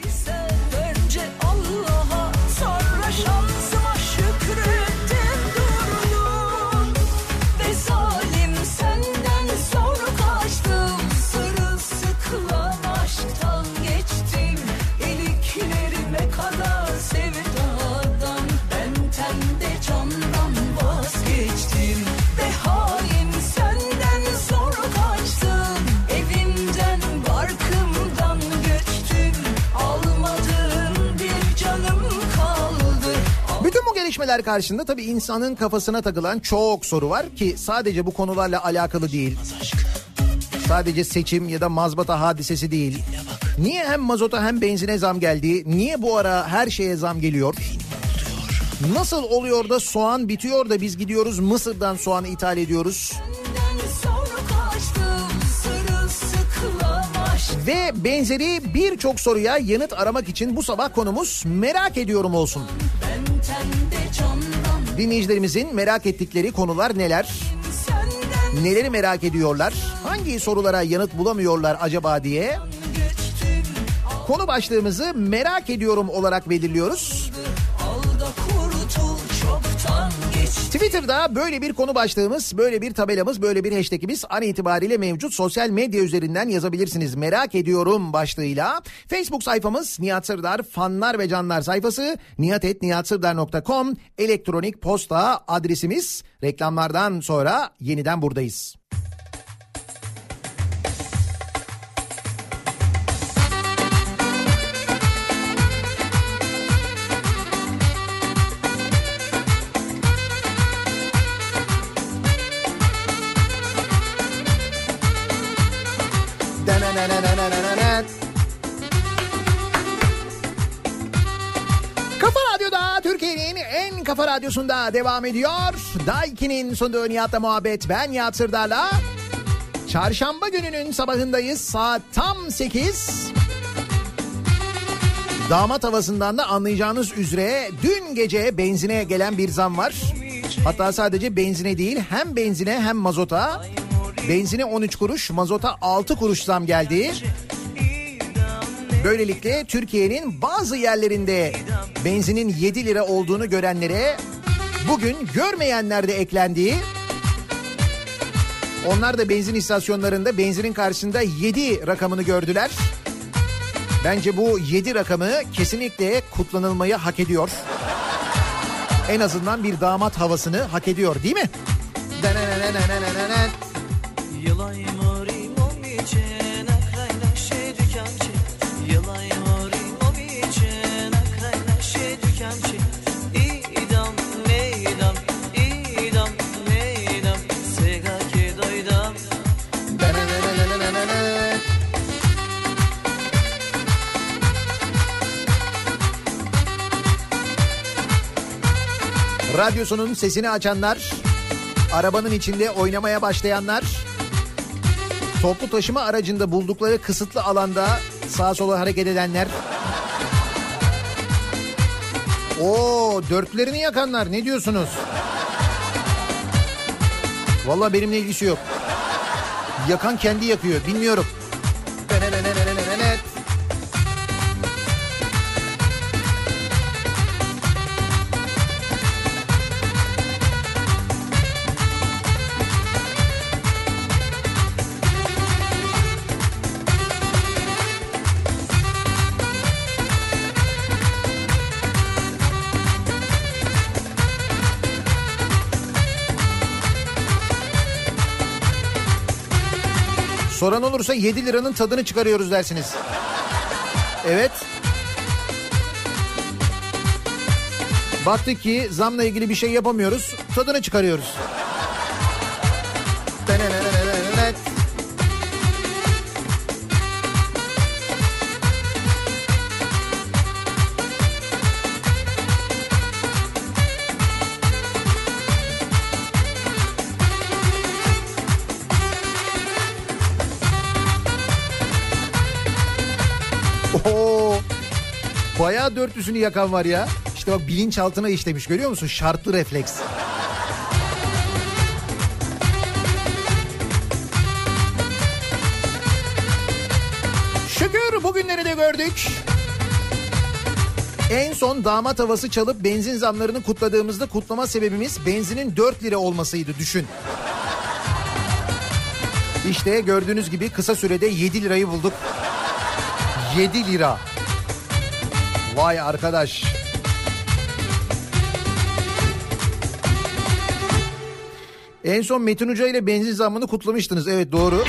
gelişmeler karşısında tabii insanın kafasına takılan çok soru var ki sadece bu konularla alakalı değil. Sadece seçim ya da mazbata hadisesi değil. Niye hem mazota hem benzine zam geldi? Niye bu ara her şeye zam geliyor? Nasıl oluyor da soğan bitiyor da biz gidiyoruz Mısır'dan soğan ithal ediyoruz? Ve benzeri birçok soruya yanıt aramak için bu sabah konumuz merak ediyorum olsun. Ben Dinleyicilerimizin merak ettikleri konular neler? Neleri merak ediyorlar? Hangi sorulara yanıt bulamıyorlar acaba diye? Konu başlığımızı merak ediyorum olarak belirliyoruz. Twitter'da böyle bir konu başlığımız, böyle bir tabelamız, böyle bir hashtagimiz an itibariyle mevcut. Sosyal medya üzerinden yazabilirsiniz. Merak ediyorum başlığıyla. Facebook sayfamız Nihat Sırdar fanlar ve canlar sayfası nihatetnihatsırdar.com elektronik posta adresimiz. Reklamlardan sonra yeniden buradayız. Kafa radyosunda devam ediyor. Daiki'nin sunduğu Nihat'la muhabbet ben Nihat Sırdar'la. Çarşamba gününün sabahındayız saat tam 8. Damat havasından da anlayacağınız üzere dün gece benzine gelen bir zam var. Hatta sadece benzine değil hem benzine hem mazota. Benzine 13 kuruş, mazota 6 kuruş zam geldi. Böylelikle Türkiye'nin bazı yerlerinde benzinin 7 lira olduğunu görenlere bugün görmeyenler de eklendiği onlar da benzin istasyonlarında benzinin karşısında 7 rakamını gördüler. Bence bu 7 rakamı kesinlikle kutlanılmayı hak ediyor. En azından bir damat havasını hak ediyor değil mi? Radyosunun sesini açanlar, arabanın içinde oynamaya başlayanlar, toplu taşıma aracında buldukları kısıtlı alanda sağa sola hareket edenler. Oo, dörtlerini yakanlar ne diyorsunuz? Vallahi benimle ilgisi yok. Yakan kendi yakıyor bilmiyorum. Olursa 7 liranın tadını çıkarıyoruz dersiniz. Evet. Baktık ki zamla ilgili bir şey yapamıyoruz. Tadını çıkarıyoruz. Dörtlüsünü yakan var ya. İşte bak bilinçaltına işlemiş görüyor musun? Şartlı refleks. Şükür bugünleri de gördük. En son damat havası çalıp benzin zamlarını kutladığımızda kutlama sebebimiz benzinin 4 lira olmasıydı düşün. İşte gördüğünüz gibi kısa sürede 7 lirayı bulduk. 7 lira. Vay arkadaş. En son Metin Hoca ile benzin zammını kutlamıştınız. Evet doğru.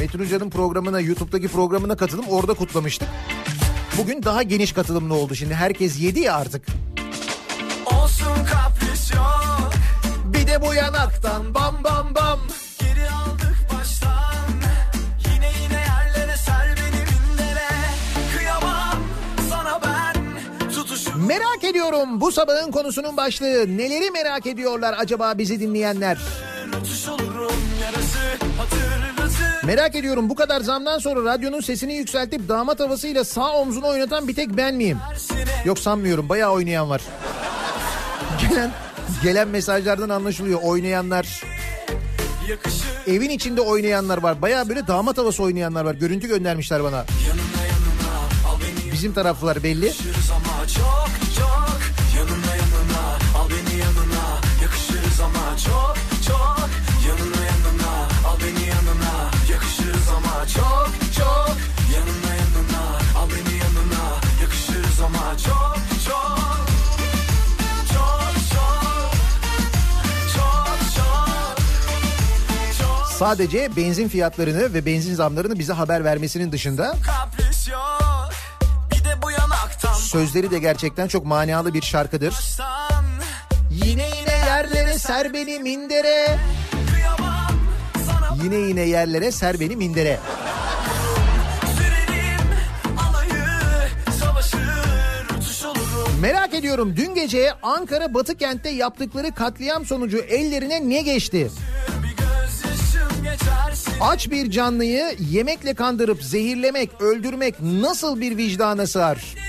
Metin Hoca'nın programına, YouTube'daki programına katılım orada kutlamıştık. Bugün daha geniş katılımlı oldu şimdi. Herkes yedi ya artık. Olsun kapris yok Bir de bu yanaktan bam bam bam. Ediyorum bu sabahın konusunun başlığı. Neleri merak ediyorlar acaba bizi dinleyenler? Merak ediyorum bu kadar zamdan sonra radyonun sesini yükseltip damat havasıyla sağ omzunu oynatan bir tek ben miyim? Yok sanmıyorum bayağı oynayan var. Gelen gelen mesajlardan anlaşılıyor oynayanlar. Evin içinde oynayanlar var. Bayağı böyle damat havası oynayanlar var. Görüntü göndermişler bana. Bizim taraflılar belli. yakışırız çok çok. Yanına yanına. Al beni yanına. Yakışırız ama. Çok çok. Yanına yanına. Al beni yanına. Yakışırız ama. Çok çok. Yanına yanına. Al beni yanına. Yakışırız ama. Çok Çok. Sadece benzin fiyatlarını ve benzin zamlarını bize haber vermesinin dışında sözleri de gerçekten çok manalı bir şarkıdır. Yine yine yerlere ser beni mindere. Yine yine yerlere ser beni mindere. Merak ediyorum dün gece Ankara Batı kentte yaptıkları katliam sonucu ellerine ne geçti? Aç bir canlıyı yemekle kandırıp zehirlemek, öldürmek nasıl bir vicdana sığar?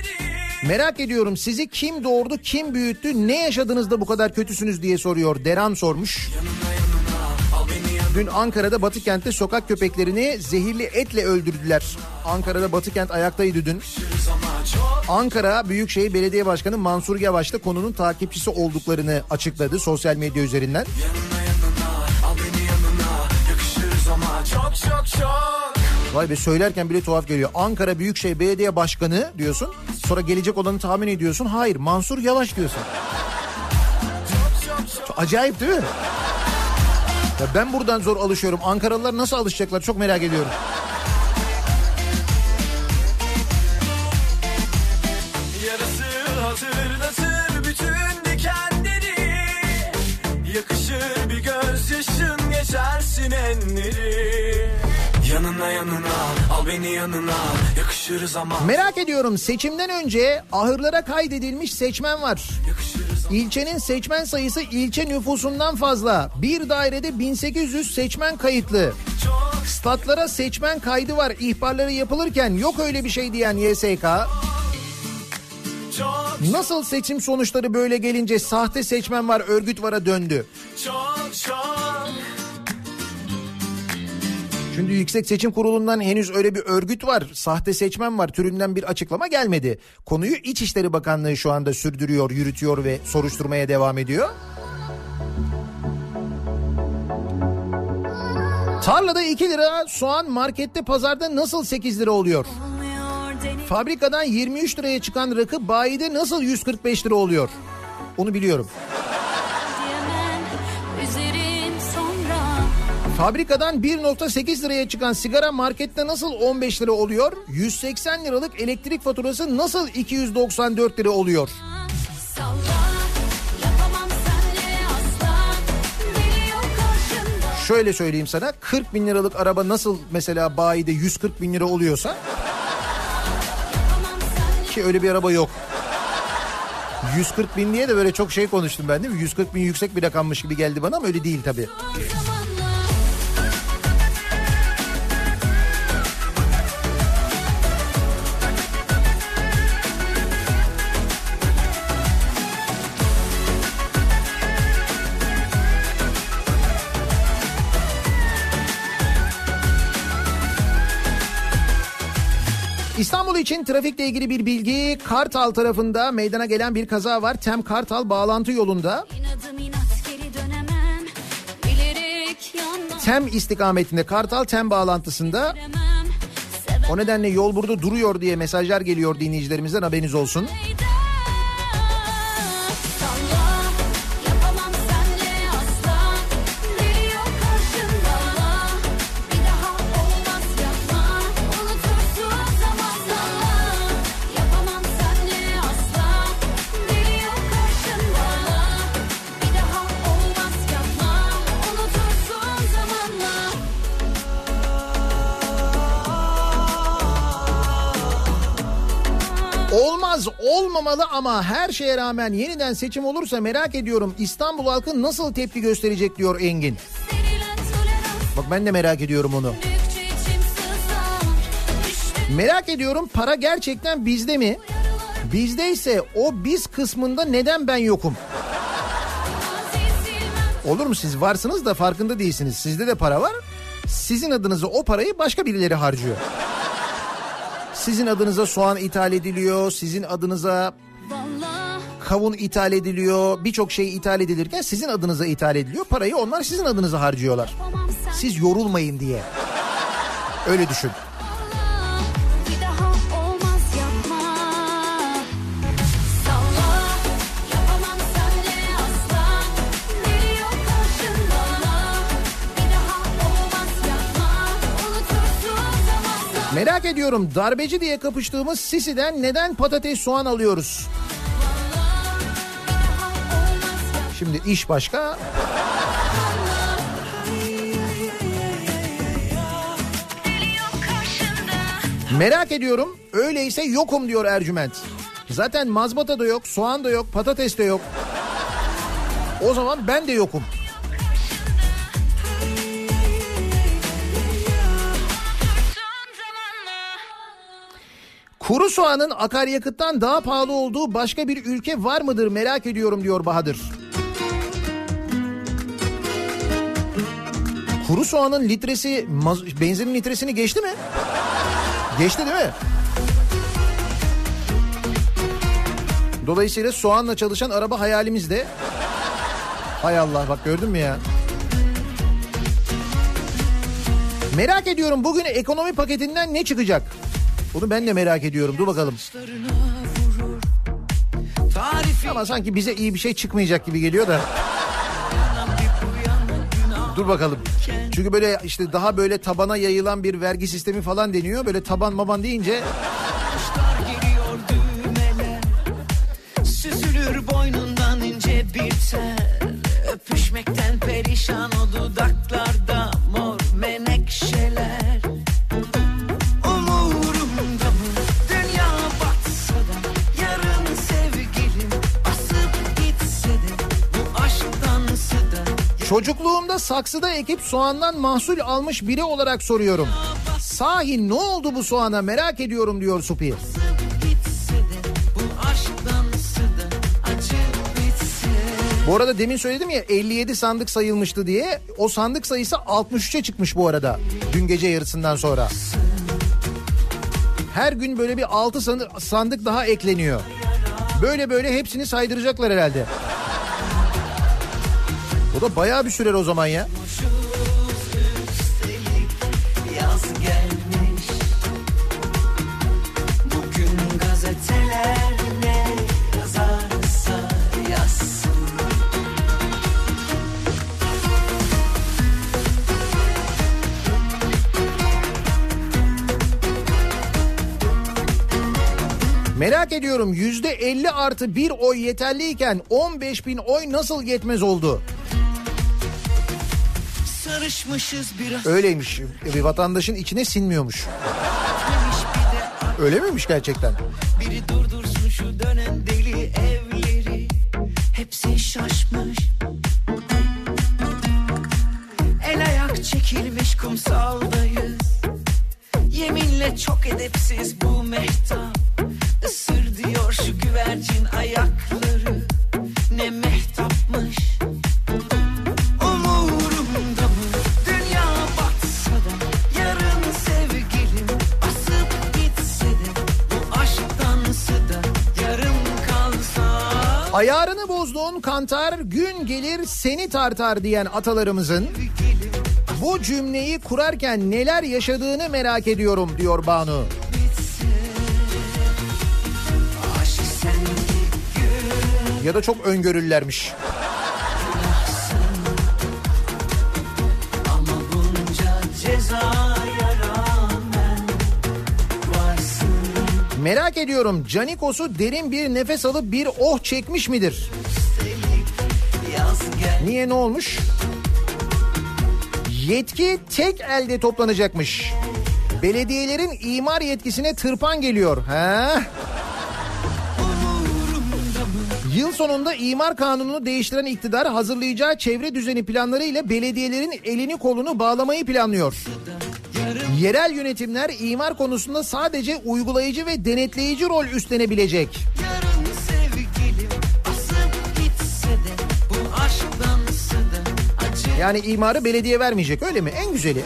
Merak ediyorum sizi kim doğurdu, kim büyüttü, ne yaşadınız da bu kadar kötüsünüz diye soruyor. Deran sormuş. Dün Ankara'da Batı kentte sokak köpeklerini zehirli etle öldürdüler. Ankara'da Batı kent ayaktaydı dün. Ankara Büyükşehir Belediye Başkanı Mansur Yavaş da konunun takipçisi olduklarını açıkladı sosyal medya üzerinden. Al ama çok çok çok Vay be söylerken bile tuhaf geliyor. Ankara Büyükşehir Belediye Başkanı diyorsun. Sonra gelecek olanı tahmin ediyorsun. Hayır Mansur Yavaş diyorsun. Çok acayip değil mi? Ya ben buradan zor alışıyorum. Ankaralılar nasıl alışacaklar çok merak ediyorum. Geçersin enleri Yanına yanına al beni yanına yakışırız ama Merak ediyorum seçimden önce ahırlara kaydedilmiş seçmen var. İlçenin seçmen sayısı ilçe nüfusundan fazla. Bir dairede 1800 seçmen kayıtlı. Statlara seçmen kaydı var ihbarları yapılırken yok öyle bir şey diyen YSK. Nasıl seçim sonuçları böyle gelince sahte seçmen var örgüt vara döndü. çok çok Şimdi Yüksek Seçim Kurulu'ndan henüz öyle bir örgüt var, sahte seçmen var türünden bir açıklama gelmedi. Konuyu İçişleri Bakanlığı şu anda sürdürüyor, yürütüyor ve soruşturmaya devam ediyor. Tarlada 2 lira, soğan markette pazarda nasıl 8 lira oluyor? Fabrikadan 23 liraya çıkan rakı bayide nasıl 145 lira oluyor? Onu biliyorum. Fabrikadan 1.8 liraya çıkan sigara markette nasıl 15 lira oluyor? 180 liralık elektrik faturası nasıl 294 lira oluyor? Şöyle söyleyeyim sana 40 bin liralık araba nasıl mesela bayide 140 bin lira oluyorsa ki öyle bir araba yok. 140 bin diye de böyle çok şey konuştum ben değil mi? 140 bin yüksek bir rakammış gibi geldi bana ama öyle değil tabii. İçin trafikle ilgili bir bilgi Kartal tarafında meydana gelen bir kaza var. Tem Kartal bağlantı yolunda. Tem istikametinde Kartal Tem bağlantısında O nedenle yol burada duruyor diye mesajlar geliyor dinleyicilerimizden haberiniz olsun. Salla ama her şeye rağmen yeniden seçim olursa merak ediyorum İstanbul halkı nasıl tepki gösterecek diyor Engin. Bak ben de merak ediyorum onu. Merak ediyorum para gerçekten bizde mi? Bizdeyse o biz kısmında neden ben yokum? Olur mu siz varsınız da farkında değilsiniz. Sizde de para var. Sizin adınıza o parayı başka birileri harcıyor. Sizin adınıza soğan ithal ediliyor. Sizin adınıza kavun ithal ediliyor. Birçok şey ithal edilirken sizin adınıza ithal ediliyor. Parayı onlar sizin adınıza harcıyorlar. Siz yorulmayın diye. Öyle düşün. Merak ediyorum darbeci diye kapıştığımız Sisi'den neden patates soğan alıyoruz? Şimdi iş başka. Merak ediyorum. Öyleyse yokum diyor Ercüment. Zaten mazbata da yok, soğan da yok, patates de yok. O zaman ben de yokum. Kuru soğanın akaryakıttan daha pahalı olduğu başka bir ülke var mıdır merak ediyorum diyor Bahadır. Kuru soğanın litresi benzinin litresini geçti mi? Geçti değil mi? Dolayısıyla soğanla çalışan araba hayalimizde. Hay Allah bak gördün mü ya? Merak ediyorum bugün ekonomi paketinden ne çıkacak? Bunu ben de merak ediyorum. Dur bakalım. Ama sanki bize iyi bir şey çıkmayacak gibi geliyor da. Dur bakalım. Çünkü böyle işte daha böyle tabana yayılan bir vergi sistemi falan deniyor. Böyle taban maban deyince düğmeler bir tel Öpüşmekten perişan o dudaklarda Çocukluğumda saksıda ekip soğandan mahsul almış biri olarak soruyorum. Sahi ne oldu bu soğana merak ediyorum diyor Supi. Bu arada demin söyledim ya 57 sandık sayılmıştı diye. O sandık sayısı 63'e çıkmış bu arada. Dün gece yarısından sonra. Her gün böyle bir 6 sandık daha ekleniyor. Böyle böyle hepsini saydıracaklar herhalde. O da bayağı bir sürer o zaman ya. Merak ediyorum yüzde 50 artı bir oy yeterliyken 15 bin oy nasıl yetmez oldu? Sarışmışız biraz. Öyleymiş. Bir vatandaşın içine sinmiyormuş. Öyle miymiş gerçekten? Biri durdursun şu dönen deli evleri. Hepsi şaşmış. El ayak çekilmiş kumsaldayız. Yeminle çok edepsiz bu mehtap. Isır diyor şu güvercin ayakları Ayarını bozduğun kantar gün gelir seni tartar diyen atalarımızın bu cümleyi kurarken neler yaşadığını merak ediyorum diyor Banu. Ya da çok öngörülermiş. Merak ediyorum Canikos'u derin bir nefes alıp bir oh çekmiş midir? Niye ne olmuş? Yetki tek elde toplanacakmış. Belediyelerin imar yetkisine tırpan geliyor. Ha? Yıl sonunda imar kanununu değiştiren iktidar hazırlayacağı çevre düzeni planları ile belediyelerin elini kolunu bağlamayı planlıyor. Yerel yönetimler imar konusunda sadece uygulayıcı ve denetleyici rol üstlenebilecek. Yani imarı belediye vermeyecek öyle mi? En güzeli.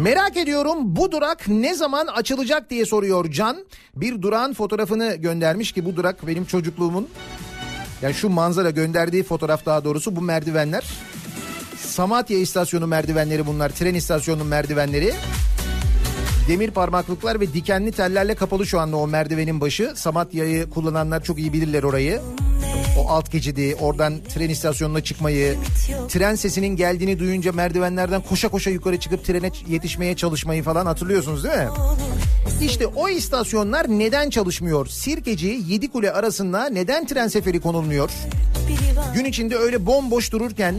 Merak ediyorum bu durak ne zaman açılacak diye soruyor Can. Bir durağın fotoğrafını göndermiş ki bu durak benim çocukluğumun yani şu manzara gönderdiği fotoğraf daha doğrusu bu merdivenler. Samatya istasyonu merdivenleri bunlar. Tren istasyonunun merdivenleri. Demir parmaklıklar ve dikenli tellerle kapalı şu anda o merdivenin başı. Samatya'yı kullananlar çok iyi bilirler orayı. O alt geçidi, oradan tren istasyonuna çıkmayı, tren sesinin geldiğini duyunca merdivenlerden koşa koşa yukarı çıkıp trene yetişmeye çalışmayı falan hatırlıyorsunuz değil mi? İşte o istasyonlar neden çalışmıyor? Sirkeci Yedikule arasında neden tren seferi konulmuyor? Gün içinde öyle bomboş dururken,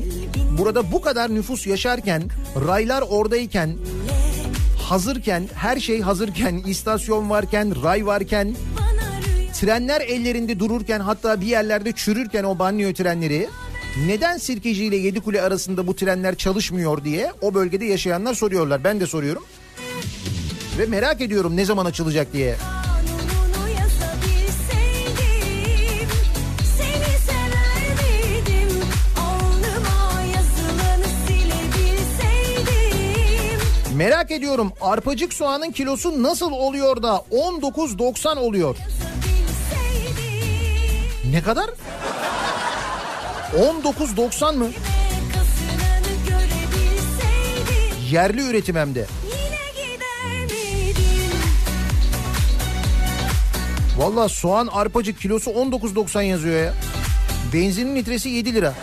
burada bu kadar nüfus yaşarken, raylar oradayken, hazırken, her şey hazırken, istasyon varken, ray varken, trenler ellerinde dururken hatta bir yerlerde çürürken o banyo trenleri neden Sirkeci ile Yedikule arasında bu trenler çalışmıyor diye o bölgede yaşayanlar soruyorlar. Ben de soruyorum. Ve merak ediyorum ne zaman açılacak diye. Merak ediyorum arpacık soğanın kilosu nasıl oluyor da 19.90 oluyor? Ne kadar? 19.90 mı? Yerli üretim hem de. Valla soğan arpacık kilosu 19.90 yazıyor ya. Benzinin litresi 7 lira.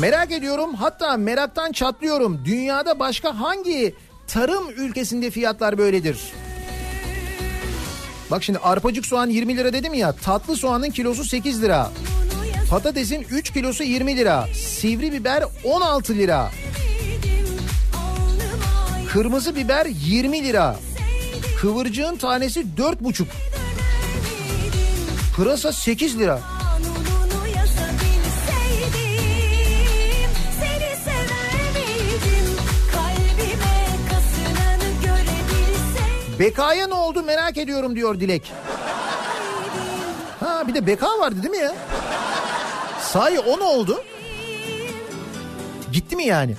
Merak ediyorum hatta meraktan çatlıyorum. Dünyada başka hangi tarım ülkesinde fiyatlar böyledir? Bak şimdi arpacık soğan 20 lira dedim ya tatlı soğanın kilosu 8 lira. Patatesin 3 kilosu 20 lira. Sivri biber 16 lira. Kırmızı biber 20 lira. Kıvırcığın tanesi 4,5. Pırasa 8 lira. Bekaya ne oldu merak ediyorum diyor Dilek. Ha bir de Beka vardı değil mi ya? Sahi o ne oldu? Gitti mi yani?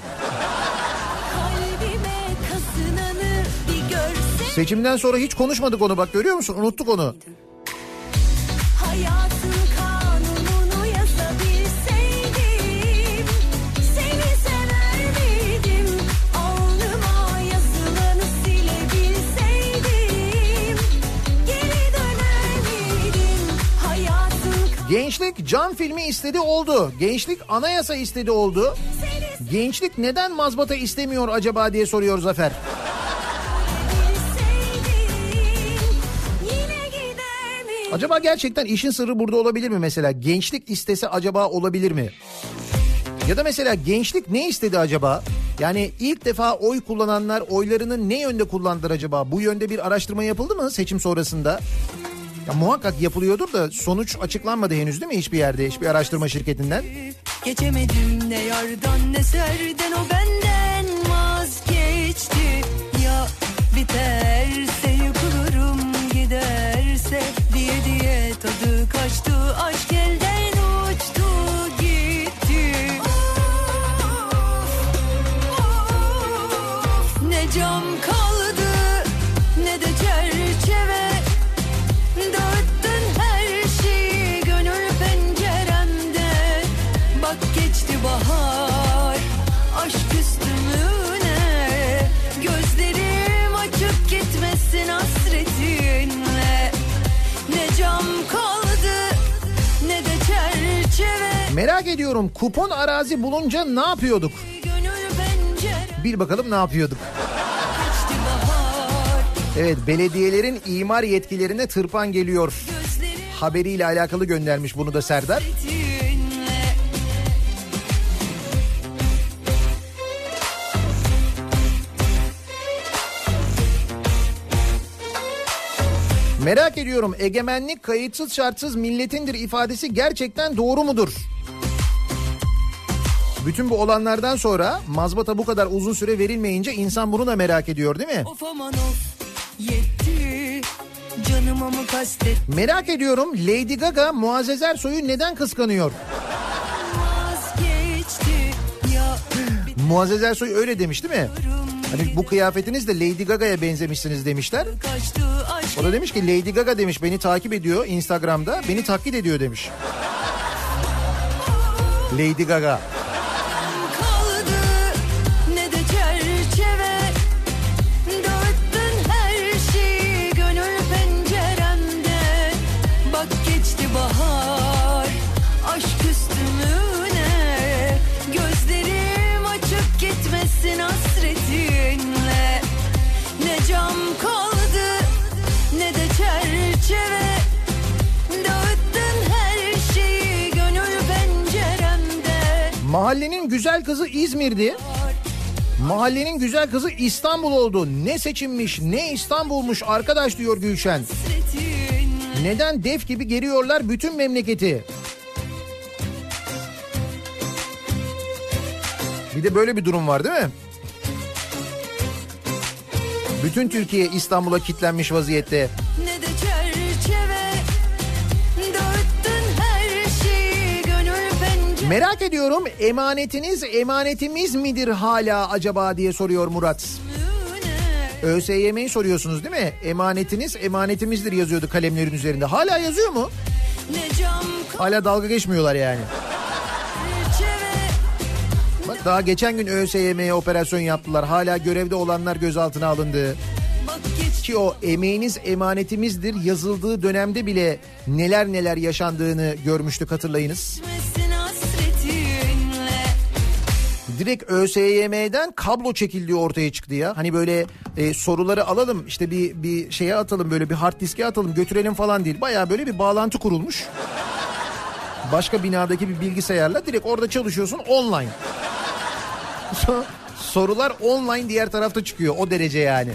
Seçimden sonra hiç konuşmadık onu bak görüyor musun? Unuttuk onu. Gençlik can filmi istedi oldu. Gençlik anayasa istedi oldu. Gençlik neden mazbata istemiyor acaba diye soruyor Zafer. Acaba gerçekten işin sırrı burada olabilir mi mesela? Gençlik istese acaba olabilir mi? Ya da mesela gençlik ne istedi acaba? Yani ilk defa oy kullananlar oylarını ne yönde kullandılar acaba? Bu yönde bir araştırma yapıldı mı seçim sonrasında? Ya muhakkak yapılıyordur da sonuç açıklanmadı henüz değil mi hiçbir yerde, hiçbir araştırma şirketinden? Geçemedim ne yardan ne serden o benden vazgeçti Ya biterse yıkılırım giderse diye diye tadı kaçtı aşk Merak ediyorum kupon arazi bulunca ne yapıyorduk? Bir bakalım ne yapıyorduk? Evet belediyelerin imar yetkilerine tırpan geliyor. Haberiyle alakalı göndermiş bunu da Serdar. Merak ediyorum egemenlik kayıtsız şartsız milletindir ifadesi gerçekten doğru mudur? Bütün bu olanlardan sonra mazbata bu kadar uzun süre verilmeyince insan bunu da merak ediyor değil mi? Of aman of yetti Canıma mı kastet Merak ediyorum Lady Gaga Muazzez Ersoy'u neden kıskanıyor? Muazzez Ersoy öyle demiş değil mi? Hani bu kıyafetinizle Lady Gaga'ya benzemişsiniz demişler. O da demiş ki Lady Gaga demiş beni takip ediyor Instagram'da beni taklit ediyor demiş. Lady Gaga. Mahallenin güzel kızı İzmir'di. Mahallenin güzel kızı İstanbul oldu. Ne seçilmiş ne İstanbul'muş arkadaş diyor Gülşen. Neden def gibi geriyorlar bütün memleketi? Bir de böyle bir durum var değil mi? Bütün Türkiye İstanbul'a kitlenmiş vaziyette. ne Merak ediyorum emanetiniz emanetimiz midir hala acaba diye soruyor Murat. ÖSYM'yi soruyorsunuz değil mi? Emanetiniz emanetimizdir yazıyordu kalemlerin üzerinde. Hala yazıyor mu? Hala dalga geçmiyorlar yani. Bak daha geçen gün ÖSYM'ye operasyon yaptılar. Hala görevde olanlar gözaltına alındı. Ki o emeğiniz emanetimizdir yazıldığı dönemde bile neler neler yaşandığını görmüştük hatırlayınız. gitmesin Direkt ÖSYM'den kablo çekildiği ortaya çıktı ya. Hani böyle e, soruları alalım işte bir bir şeye atalım böyle bir hard diske atalım götürelim falan değil. Baya böyle bir bağlantı kurulmuş. Başka binadaki bir bilgisayarla direkt orada çalışıyorsun online. Sorular online diğer tarafta çıkıyor o derece yani.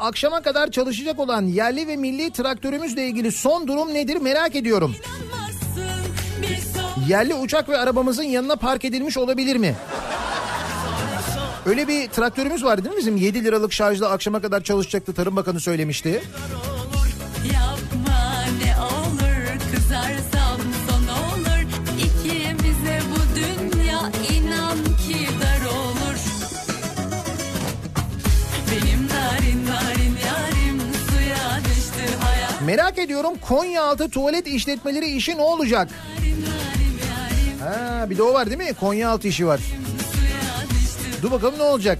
Akşama kadar çalışacak olan yerli ve milli traktörümüzle ilgili son durum nedir merak ediyorum. Yerli uçak ve arabamızın yanına park edilmiş olabilir mi? Öyle bir traktörümüz var değil mi bizim? 7 liralık şarjla akşama kadar çalışacaktı Tarım Bakanı söylemişti. Merak ediyorum Konyaaltı tuvalet işletmeleri işi ne olacak? Ha, bir de o var değil mi? Konyaaltı işi var. Dur bakalım? Ne olacak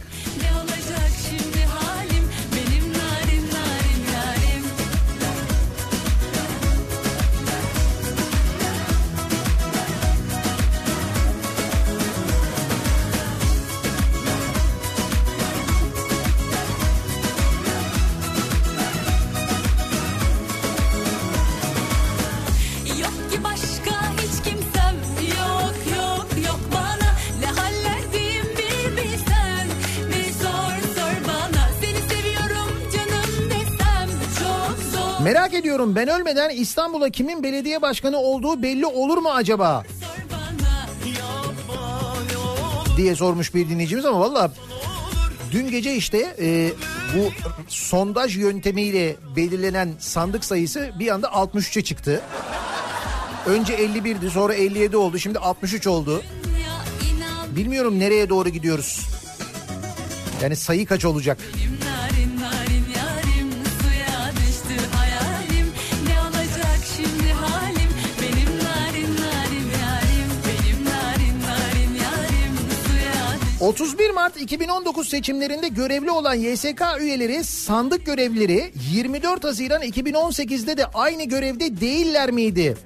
Ediyorum ben ölmeden İstanbul'a kimin belediye başkanı olduğu belli olur mu acaba? diye sormuş bir dinleyicimiz ama valla dün gece işte e, bu sondaj yöntemiyle belirlenen sandık sayısı bir anda 63'e çıktı. Önce 51'di sonra 57 oldu şimdi 63 oldu. Bilmiyorum nereye doğru gidiyoruz. Yani sayı kaç olacak? benim 31 Mart 2019 seçimlerinde görevli olan YSK üyeleri sandık görevlileri 24 Haziran 2018'de de aynı görevde değiller miydi?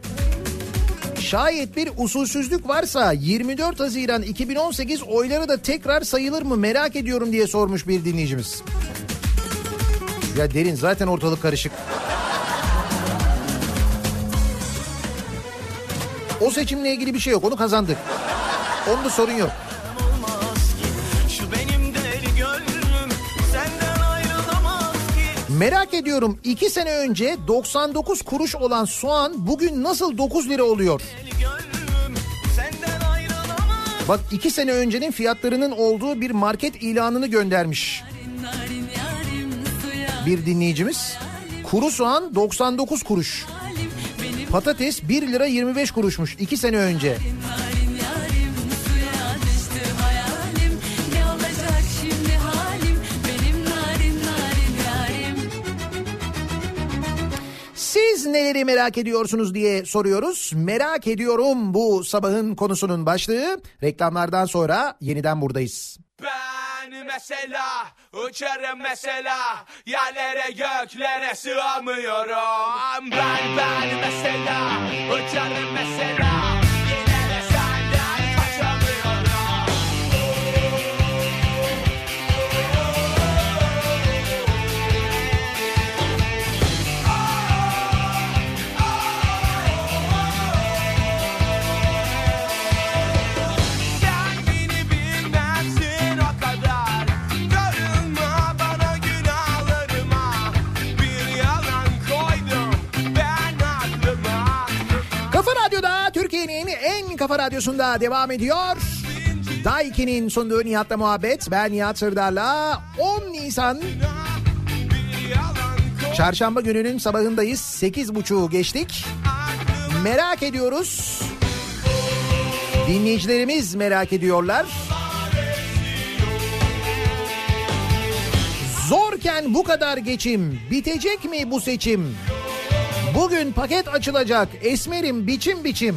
Şayet bir usulsüzlük varsa 24 Haziran 2018 oyları da tekrar sayılır mı merak ediyorum diye sormuş bir dinleyicimiz. Ya derin zaten ortalık karışık. O seçimle ilgili bir şey yok onu kazandık. Onda sorun yok. Merak ediyorum 2 sene önce 99 kuruş olan soğan bugün nasıl 9 lira oluyor? Bak 2 sene öncenin fiyatlarının olduğu bir market ilanını göndermiş bir dinleyicimiz. Kuru soğan 99 kuruş. halim Patates 1 lira 25 kuruşmuş 2 sene önce. narin Siz neleri merak ediyorsunuz diye soruyoruz. Merak ediyorum bu sabahın konusunun başlığı. Reklamlardan sonra yeniden buradayız. Ben mesela uçarım mesela yerlere göklere sığamıyorum. Ben ben mesela uçarım mesela radyosunda devam ediyor. Daiki'nin sunduğu Nihat'la muhabbet. Ben Nihat Sırdar'la 10 Nisan Çarşamba gününün sabahındayız. 8.30'u geçtik. Merak ediyoruz. Dinleyicilerimiz merak ediyorlar. Zorken bu kadar geçim. Bitecek mi bu seçim? Bugün paket açılacak. Esmerim biçim biçim.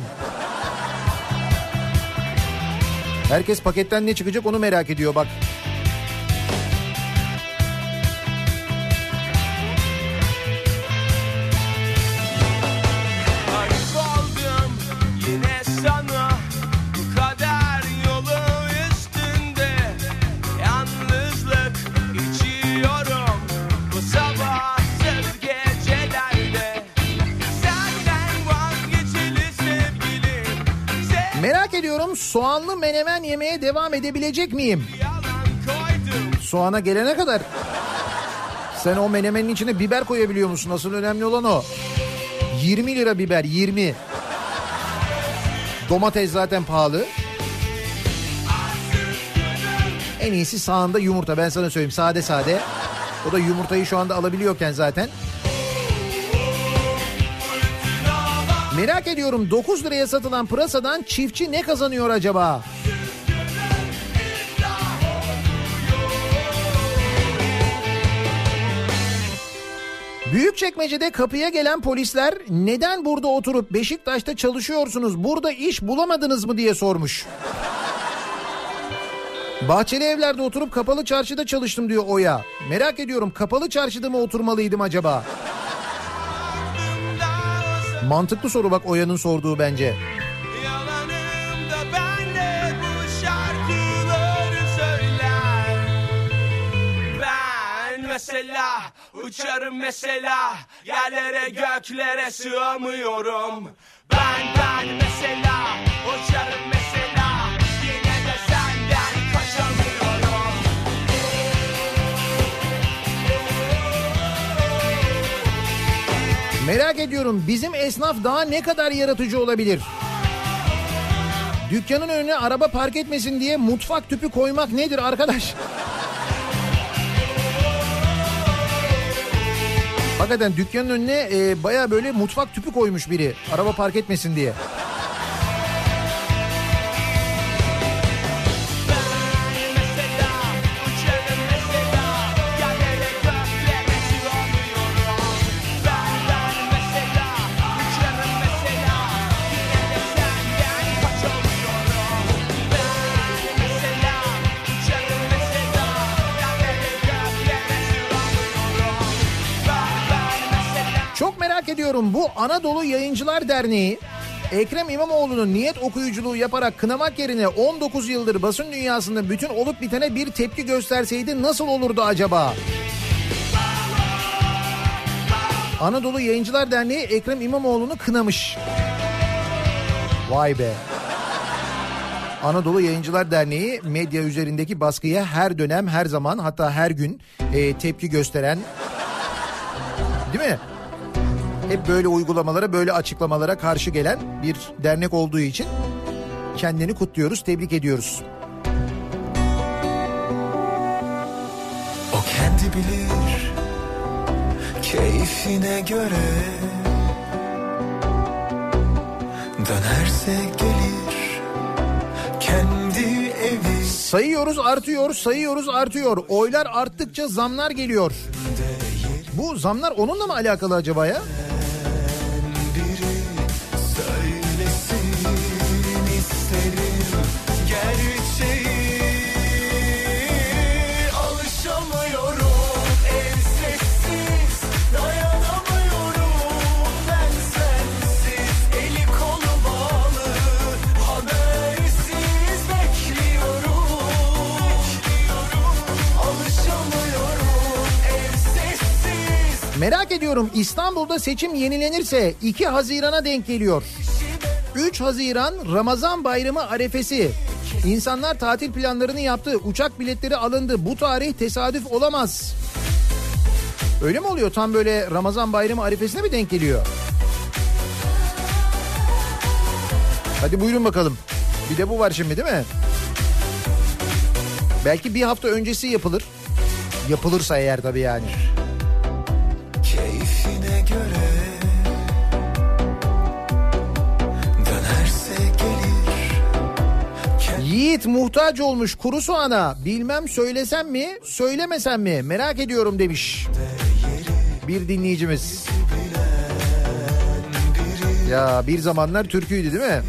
Herkes paketten ne çıkacak onu merak ediyor bak. Soğanlı menemen yemeye devam edebilecek miyim? Soğana gelene kadar sen o menemenin içine biber koyabiliyor musun? Asıl önemli olan o. 20 lira biber 20. Domates zaten pahalı. En iyisi sağında yumurta ben sana söyleyeyim sade sade. O da yumurtayı şu anda alabiliyorken zaten. Merak ediyorum 9 liraya satılan pırasadan çiftçi ne kazanıyor acaba? Büyükçekmece'de kapıya gelen polisler neden burada oturup Beşiktaş'ta çalışıyorsunuz burada iş bulamadınız mı diye sormuş. Bahçeli evlerde oturup kapalı çarşıda çalıştım diyor Oya. Merak ediyorum kapalı çarşıda mı oturmalıydım acaba? Mantıklı soru bak Oya'nın sorduğu bence. Mesela uçarım mesela Yerlere göklere sığamıyorum Ben ben mesela uçarım mesela Merak ediyorum bizim esnaf daha ne kadar yaratıcı olabilir? Dükkanın önüne araba park etmesin diye mutfak tüpü koymak nedir arkadaş? Hakikaten dükkanın önüne e, baya böyle mutfak tüpü koymuş biri araba park etmesin diye. Anadolu Yayıncılar Derneği Ekrem İmamoğlu'nun niyet okuyuculuğu yaparak kınamak yerine 19 yıldır basın dünyasında bütün olup bitene bir tepki gösterseydi nasıl olurdu acaba? Anadolu Yayıncılar Derneği Ekrem İmamoğlu'nu kınamış. Vay be. Anadolu Yayıncılar Derneği medya üzerindeki baskıya her dönem her zaman hatta her gün e, tepki gösteren değil mi? Hep böyle uygulamalara, böyle açıklamalara karşı gelen bir dernek olduğu için kendini kutluyoruz, tebrik ediyoruz. O kendi bilir keyfine göre Dönerse gelir kendi evi Sayıyoruz artıyor, sayıyoruz artıyor. Oylar arttıkça zamlar geliyor. Bu zamlar onunla mı alakalı acaba ya? Merak ediyorum İstanbul'da seçim yenilenirse 2 Haziran'a denk geliyor. 3 Haziran Ramazan Bayramı arefesi. İnsanlar tatil planlarını yaptı. Uçak biletleri alındı. Bu tarih tesadüf olamaz. Öyle mi oluyor? Tam böyle Ramazan Bayramı arifesine mi denk geliyor? Hadi buyurun bakalım. Bir de bu var şimdi değil mi? Belki bir hafta öncesi yapılır. Yapılırsa eğer tabii yani. Yiğit muhtaç olmuş kuru soğana. Bilmem söylesem mi söylemesem mi merak ediyorum demiş. Bir dinleyicimiz. Ya bir zamanlar türküydü değil mi?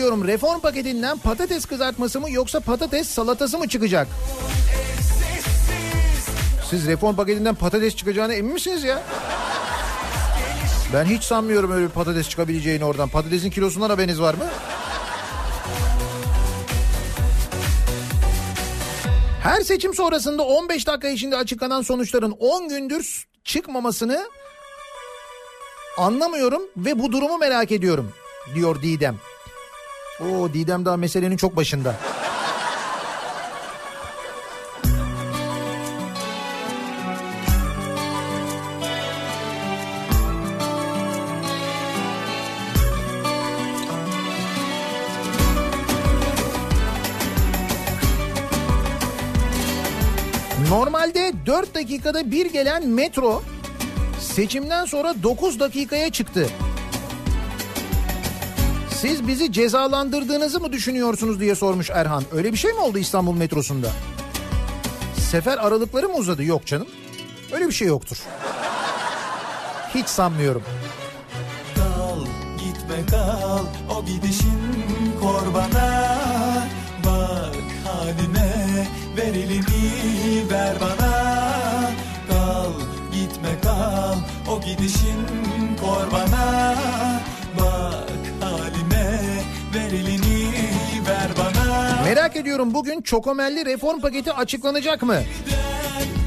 Ediyorum reform paketinden patates kızartması mı yoksa patates salatası mı çıkacak? Siz reform paketinden patates çıkacağına emin misiniz ya? Ben hiç sanmıyorum öyle bir patates çıkabileceğini oradan. Patatesin kilosundan haberiniz var mı? Her seçim sonrasında 15 dakika içinde açıklanan sonuçların 10 gündür çıkmamasını anlamıyorum ve bu durumu merak ediyorum diyor Didem. O Didem daha meselenin çok başında. Normalde 4 dakikada bir gelen metro seçimden sonra 9 dakikaya çıktı. Siz bizi cezalandırdığınızı mı düşünüyorsunuz diye sormuş Erhan. Öyle bir şey mi oldu İstanbul metrosunda? Sefer aralıkları mı uzadı? Yok canım. Öyle bir şey yoktur. Hiç sanmıyorum. Kal gitme kal o gidişin kor bana Bak halime ver elini ver bana Kal gitme kal o gidişin kor Merak ediyorum bugün Çokomelli reform paketi açıklanacak mı?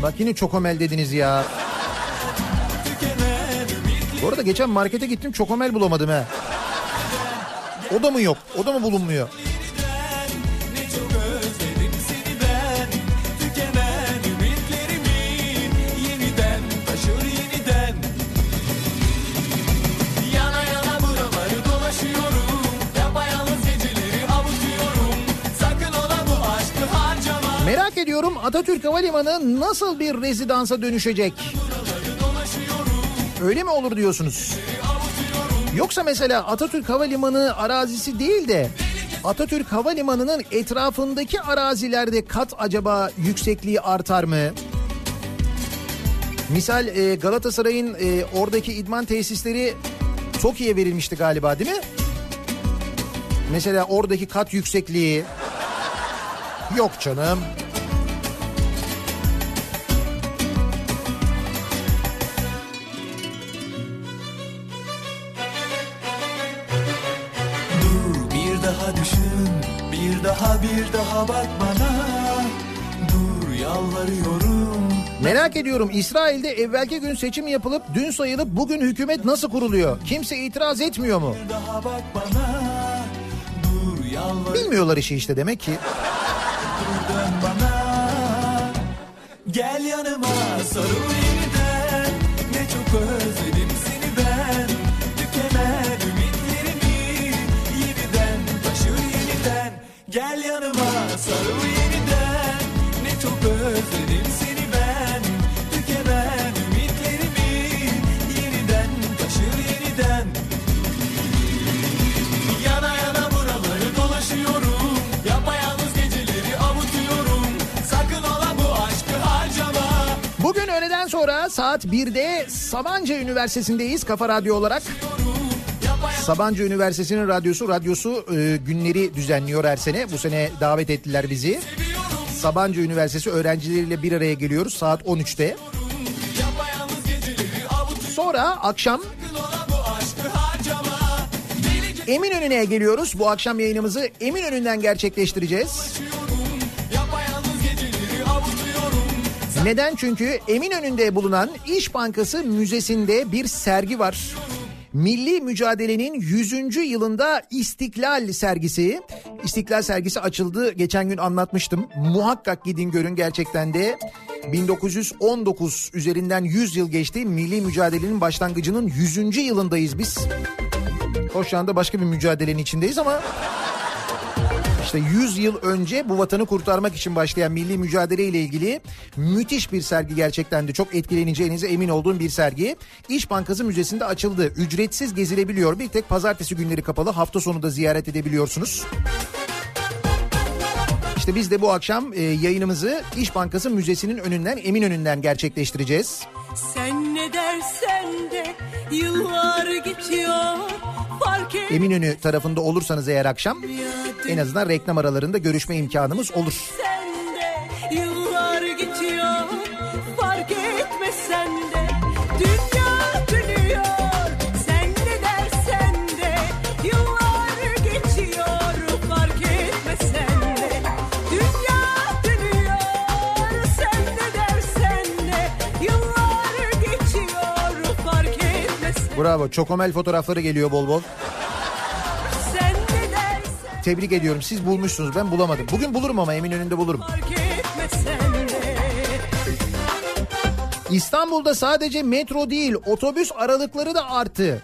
Bak yine Çokomel dediniz ya. Bu arada geçen markete gittim Çokomel bulamadım ha. O da mı yok? O da mı bulunmuyor? Ediyorum Atatürk Havalimanı nasıl bir rezidansa dönüşecek? Öyle mi olur diyorsunuz? Yoksa mesela Atatürk Havalimanı arazisi değil de Atatürk Havalimanı'nın etrafındaki arazilerde kat acaba yüksekliği artar mı? Misal e, Galatasaray'ın e, oradaki idman tesisleri Tokyo'ya verilmişti galiba değil mi? Mesela oradaki kat yüksekliği yok canım. Merak ediyorum İsrail'de evvelki gün seçim yapılıp dün sayılıp bugün hükümet nasıl kuruluyor? Kimse itiraz etmiyor mu? Bilmiyorlar işi işte demek ki. Gel yanıma sarıl yeniden Ne çok özledim seni ben Tükenen ümitlerimi Yeniden taşır yeniden Gel yanıma sarıl yeniden Öğleden sonra saat 1'de Sabancı Üniversitesi'ndeyiz Kafa Radyo olarak. Sabancı Üniversitesi'nin radyosu, radyosu e, günleri düzenliyor her sene. Bu sene davet ettiler bizi. Sabancı Üniversitesi öğrencileriyle bir araya geliyoruz saat 13'te. Sonra akşam Eminönü'ne geliyoruz. Bu akşam yayınımızı Eminönü'nden gerçekleştireceğiz. Neden? Çünkü Eminönü'nde bulunan İş Bankası Müzesi'nde bir sergi var. Milli Mücadele'nin 100. yılında İstiklal sergisi. İstiklal sergisi açıldı. Geçen gün anlatmıştım. Muhakkak gidin görün gerçekten de 1919 üzerinden 100 yıl geçti. Milli mücadelenin başlangıcının 100. yılındayız biz. Şu anda başka bir mücadelenin içindeyiz ama işte 100 yıl önce bu vatanı kurtarmak için başlayan milli mücadele ile ilgili müthiş bir sergi gerçekten de çok etkileneceğinize emin olduğum bir sergi. İş Bankası Müzesi'nde açıldı. Ücretsiz gezilebiliyor. Bir tek pazartesi günleri kapalı. Hafta sonu da ziyaret edebiliyorsunuz. İşte biz de bu akşam e, yayınımızı İş Bankası Müzesi'nin önünden Eminönü'nden gerçekleştireceğiz. Sen ne dersen de yıllar geçiyor. Eminönü tarafında olursanız eğer akşam en azından reklam aralarında görüşme imkanımız olur. Bravo. Çokomel fotoğrafları geliyor bol bol. Tebrik ediyorum. Siz bulmuşsunuz. Ben bulamadım. Bugün bulurum ama Eminönü'nde bulurum. fark etmesen de İstanbul'da sadece metro değil otobüs aralıkları da arttı.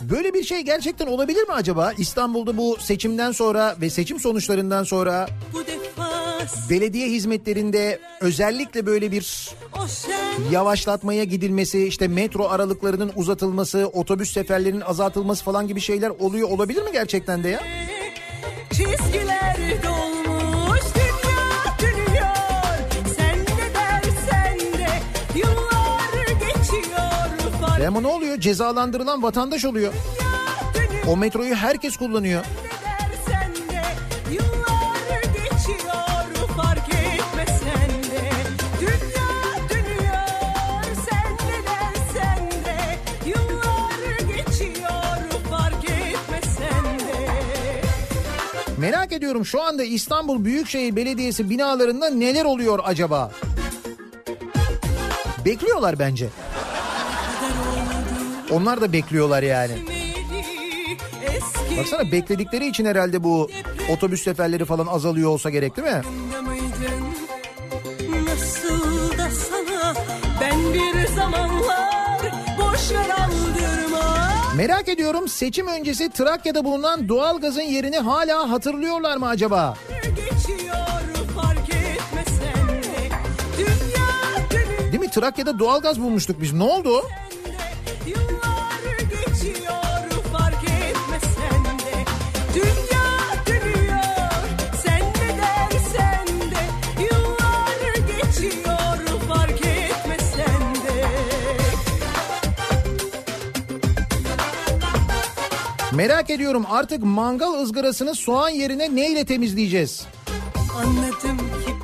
Böyle bir şey gerçekten olabilir mi acaba? İstanbul'da bu seçimden sonra ve seçim sonuçlarından sonra belediye hizmetlerinde özellikle böyle bir yavaşlatmaya gidilmesi, işte metro aralıklarının uzatılması, otobüs seferlerinin azaltılması falan gibi şeyler oluyor olabilir mi gerçekten de ya? Çizgiler dolmuş dünya dönüyor Sen ne dersen de yıllar geçiyor Fark ama ne oluyor? Cezalandırılan vatandaş oluyor. O metroyu herkes kullanıyor. Merak ediyorum şu anda İstanbul Büyükşehir Belediyesi binalarında neler oluyor acaba? Bekliyorlar bence. Onlar da bekliyorlar yani. Baksana bekledikleri için herhalde bu otobüs seferleri falan azalıyor olsa gerek değil mi? Merak ediyorum seçim öncesi Trakya'da bulunan doğalgazın yerini hala hatırlıyorlar mı acaba? Değil mi? Trakya'da doğalgaz bulmuştuk biz. Ne oldu? Merak ediyorum artık mangal ızgarasını soğan yerine neyle temizleyeceğiz?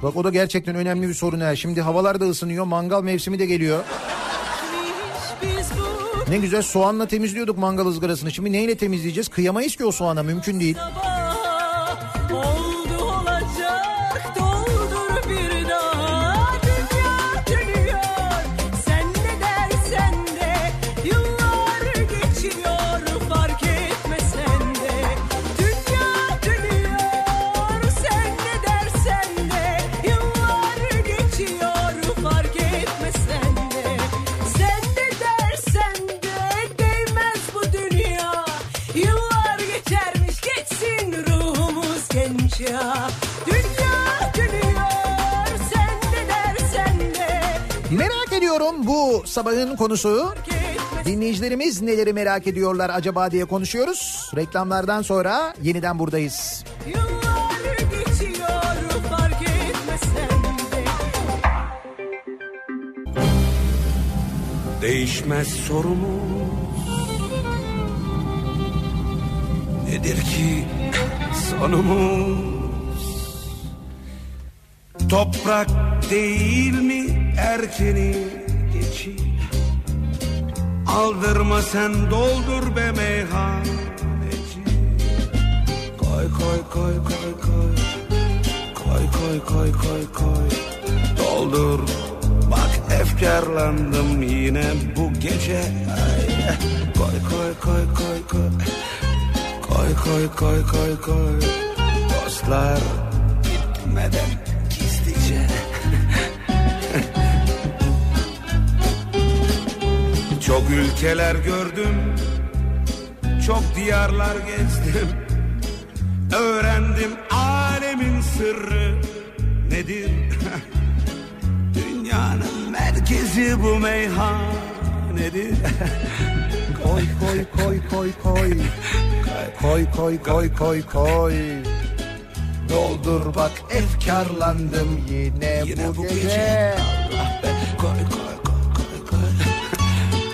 Bak o da gerçekten önemli bir sorun ha. Şimdi havalar da ısınıyor, mangal mevsimi de geliyor. Ne güzel soğanla temizliyorduk mangal ızgarasını. Şimdi neyle temizleyeceğiz? Kıyamayız ki o soğana mümkün değil. sabah ya Dünya dönüyor sen ne dersen de Merak ediyorum bu sabahın konusu. Dinleyicilerimiz neleri merak ediyorlar acaba diye konuşuyoruz. Reklamlardan sonra yeniden buradayız. Yıllar geçiyor fark etmesen de değişmez sorumuz Nedir ki sonumuz. Toprak değil mi erkeni geçi Aldırma sen doldur be meyhaneci Koy koy koy koy koy. Koy koy koy koy koy. Doldur. Bak efkarlandım yine bu gece. Ay, Koy koy koy koy koy Koy koy koy koy koy. Dostlar gitmeden gizlice. Çok ülkeler gördüm Çok diyarlar gezdim. Öğrendim alemin sırrı nedir? Dünyanın merkezi bu meyhanedir Koy koy koy koy koy. Koy koy koy koy koy. Doldur bak efkarlandım yine, Yine bu, bu gece. gece. Koy koy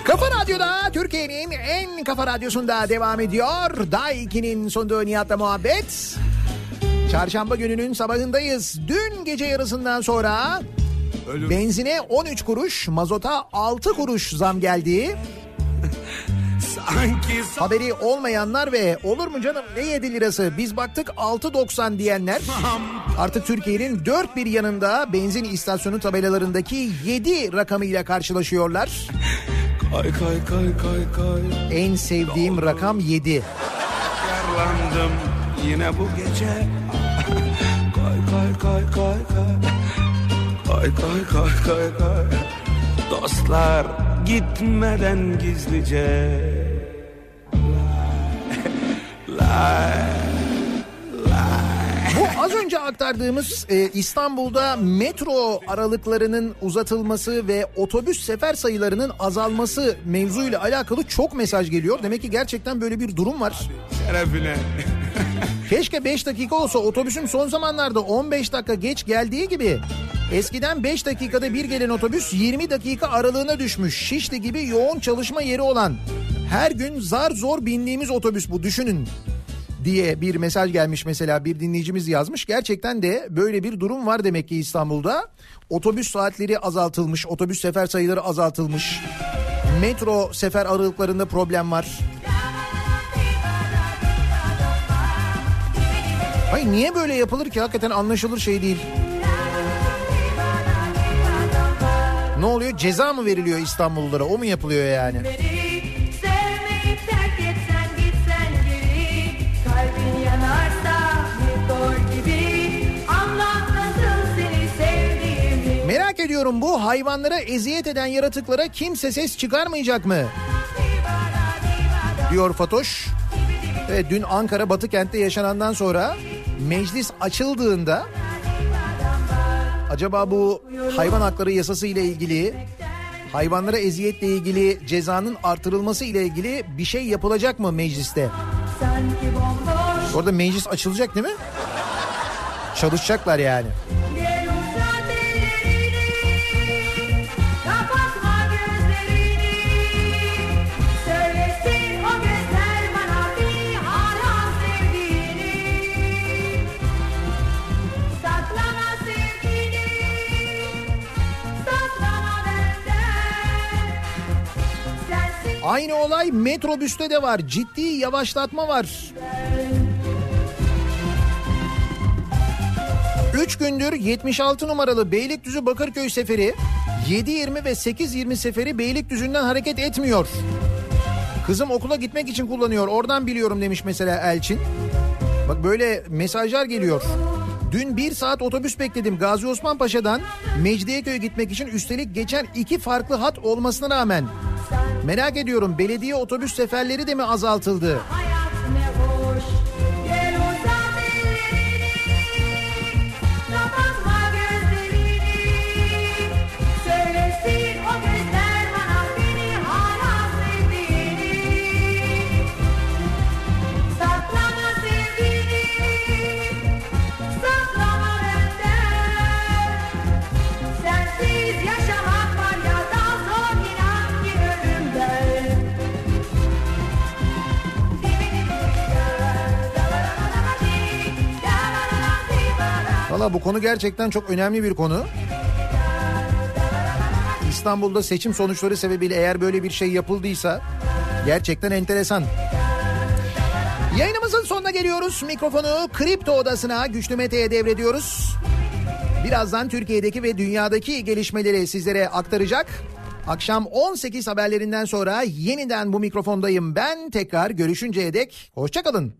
Kafa Radyo'da Türkiye'nin en kafa radyosunda devam ediyor. Day 2'nin sunduğu Nihat'la muhabbet. Çarşamba gününün sabahındayız. Dün gece yarısından sonra benzine 13 kuruş, mazota 6 kuruş zam geldi. Haberi olmayanlar ve olur mu canım ne 7 lirası? Biz baktık 6.90 diyenler. Artık Türkiye'nin dört bir yanında benzin istasyonu tabelalarındaki 7 rakamıyla karşılaşıyorlar. Koy koy koy koy koy En sevdiğim rakam 7. Yarlandım yine bu gece. Koy koy koy koy koy Koy koy koy koy koy Dostlar gitmeden gizlice Bu az önce aktardığımız e, İstanbul'da metro aralıklarının uzatılması ve otobüs sefer sayılarının azalması mevzuyla alakalı çok mesaj geliyor. Demek ki gerçekten böyle bir durum var. şerefine Keşke 5 dakika olsa otobüsün son zamanlarda 15 dakika geç geldiği gibi eskiden 5 dakikada bir gelen otobüs 20 dakika aralığına düşmüş. Şişli gibi yoğun çalışma yeri olan her gün zar zor bindiğimiz otobüs bu düşünün diye bir mesaj gelmiş mesela bir dinleyicimiz yazmış. Gerçekten de böyle bir durum var demek ki İstanbul'da. Otobüs saatleri azaltılmış, otobüs sefer sayıları azaltılmış. Metro sefer aralıklarında problem var. Hayır niye böyle yapılır ki hakikaten anlaşılır şey değil. Ne oluyor ceza mı veriliyor İstanbullulara o mu yapılıyor yani? Sevmeyip ediyorum bu hayvanlara eziyet eden yaratıklara kimse ses çıkarmayacak mı? Diyor Fatoş. Evet dün Ankara Batı kentte yaşanandan sonra meclis açıldığında acaba bu hayvan hakları yasası ile ilgili hayvanlara eziyetle ilgili cezanın artırılması ile ilgili bir şey yapılacak mı mecliste? Orada meclis açılacak değil mi? Çalışacaklar yani. Aynı olay metrobüste de var. Ciddi yavaşlatma var. 3 gündür 76 numaralı Beylikdüzü Bakırköy seferi 7.20 ve 8.20 seferi Beylikdüzü'nden hareket etmiyor. Kızım okula gitmek için kullanıyor. Oradan biliyorum demiş mesela Elçin. Bak böyle mesajlar geliyor. Dün bir saat otobüs bekledim Gazi Osman Paşa'dan Mecidiyeköy'e gitmek için üstelik geçen iki farklı hat olmasına rağmen. Merak ediyorum belediye otobüs seferleri de mi azaltıldı? hayat Valla bu konu gerçekten çok önemli bir konu. İstanbul'da seçim sonuçları sebebiyle eğer böyle bir şey yapıldıysa gerçekten enteresan. Yayınımızın sonuna geliyoruz. Mikrofonu Kripto Odası'na Güçlü Mete'ye devrediyoruz. Birazdan Türkiye'deki ve dünyadaki gelişmeleri sizlere aktaracak. Akşam 18 haberlerinden sonra yeniden bu mikrofondayım ben. Tekrar görüşünceye dek hoşçakalın.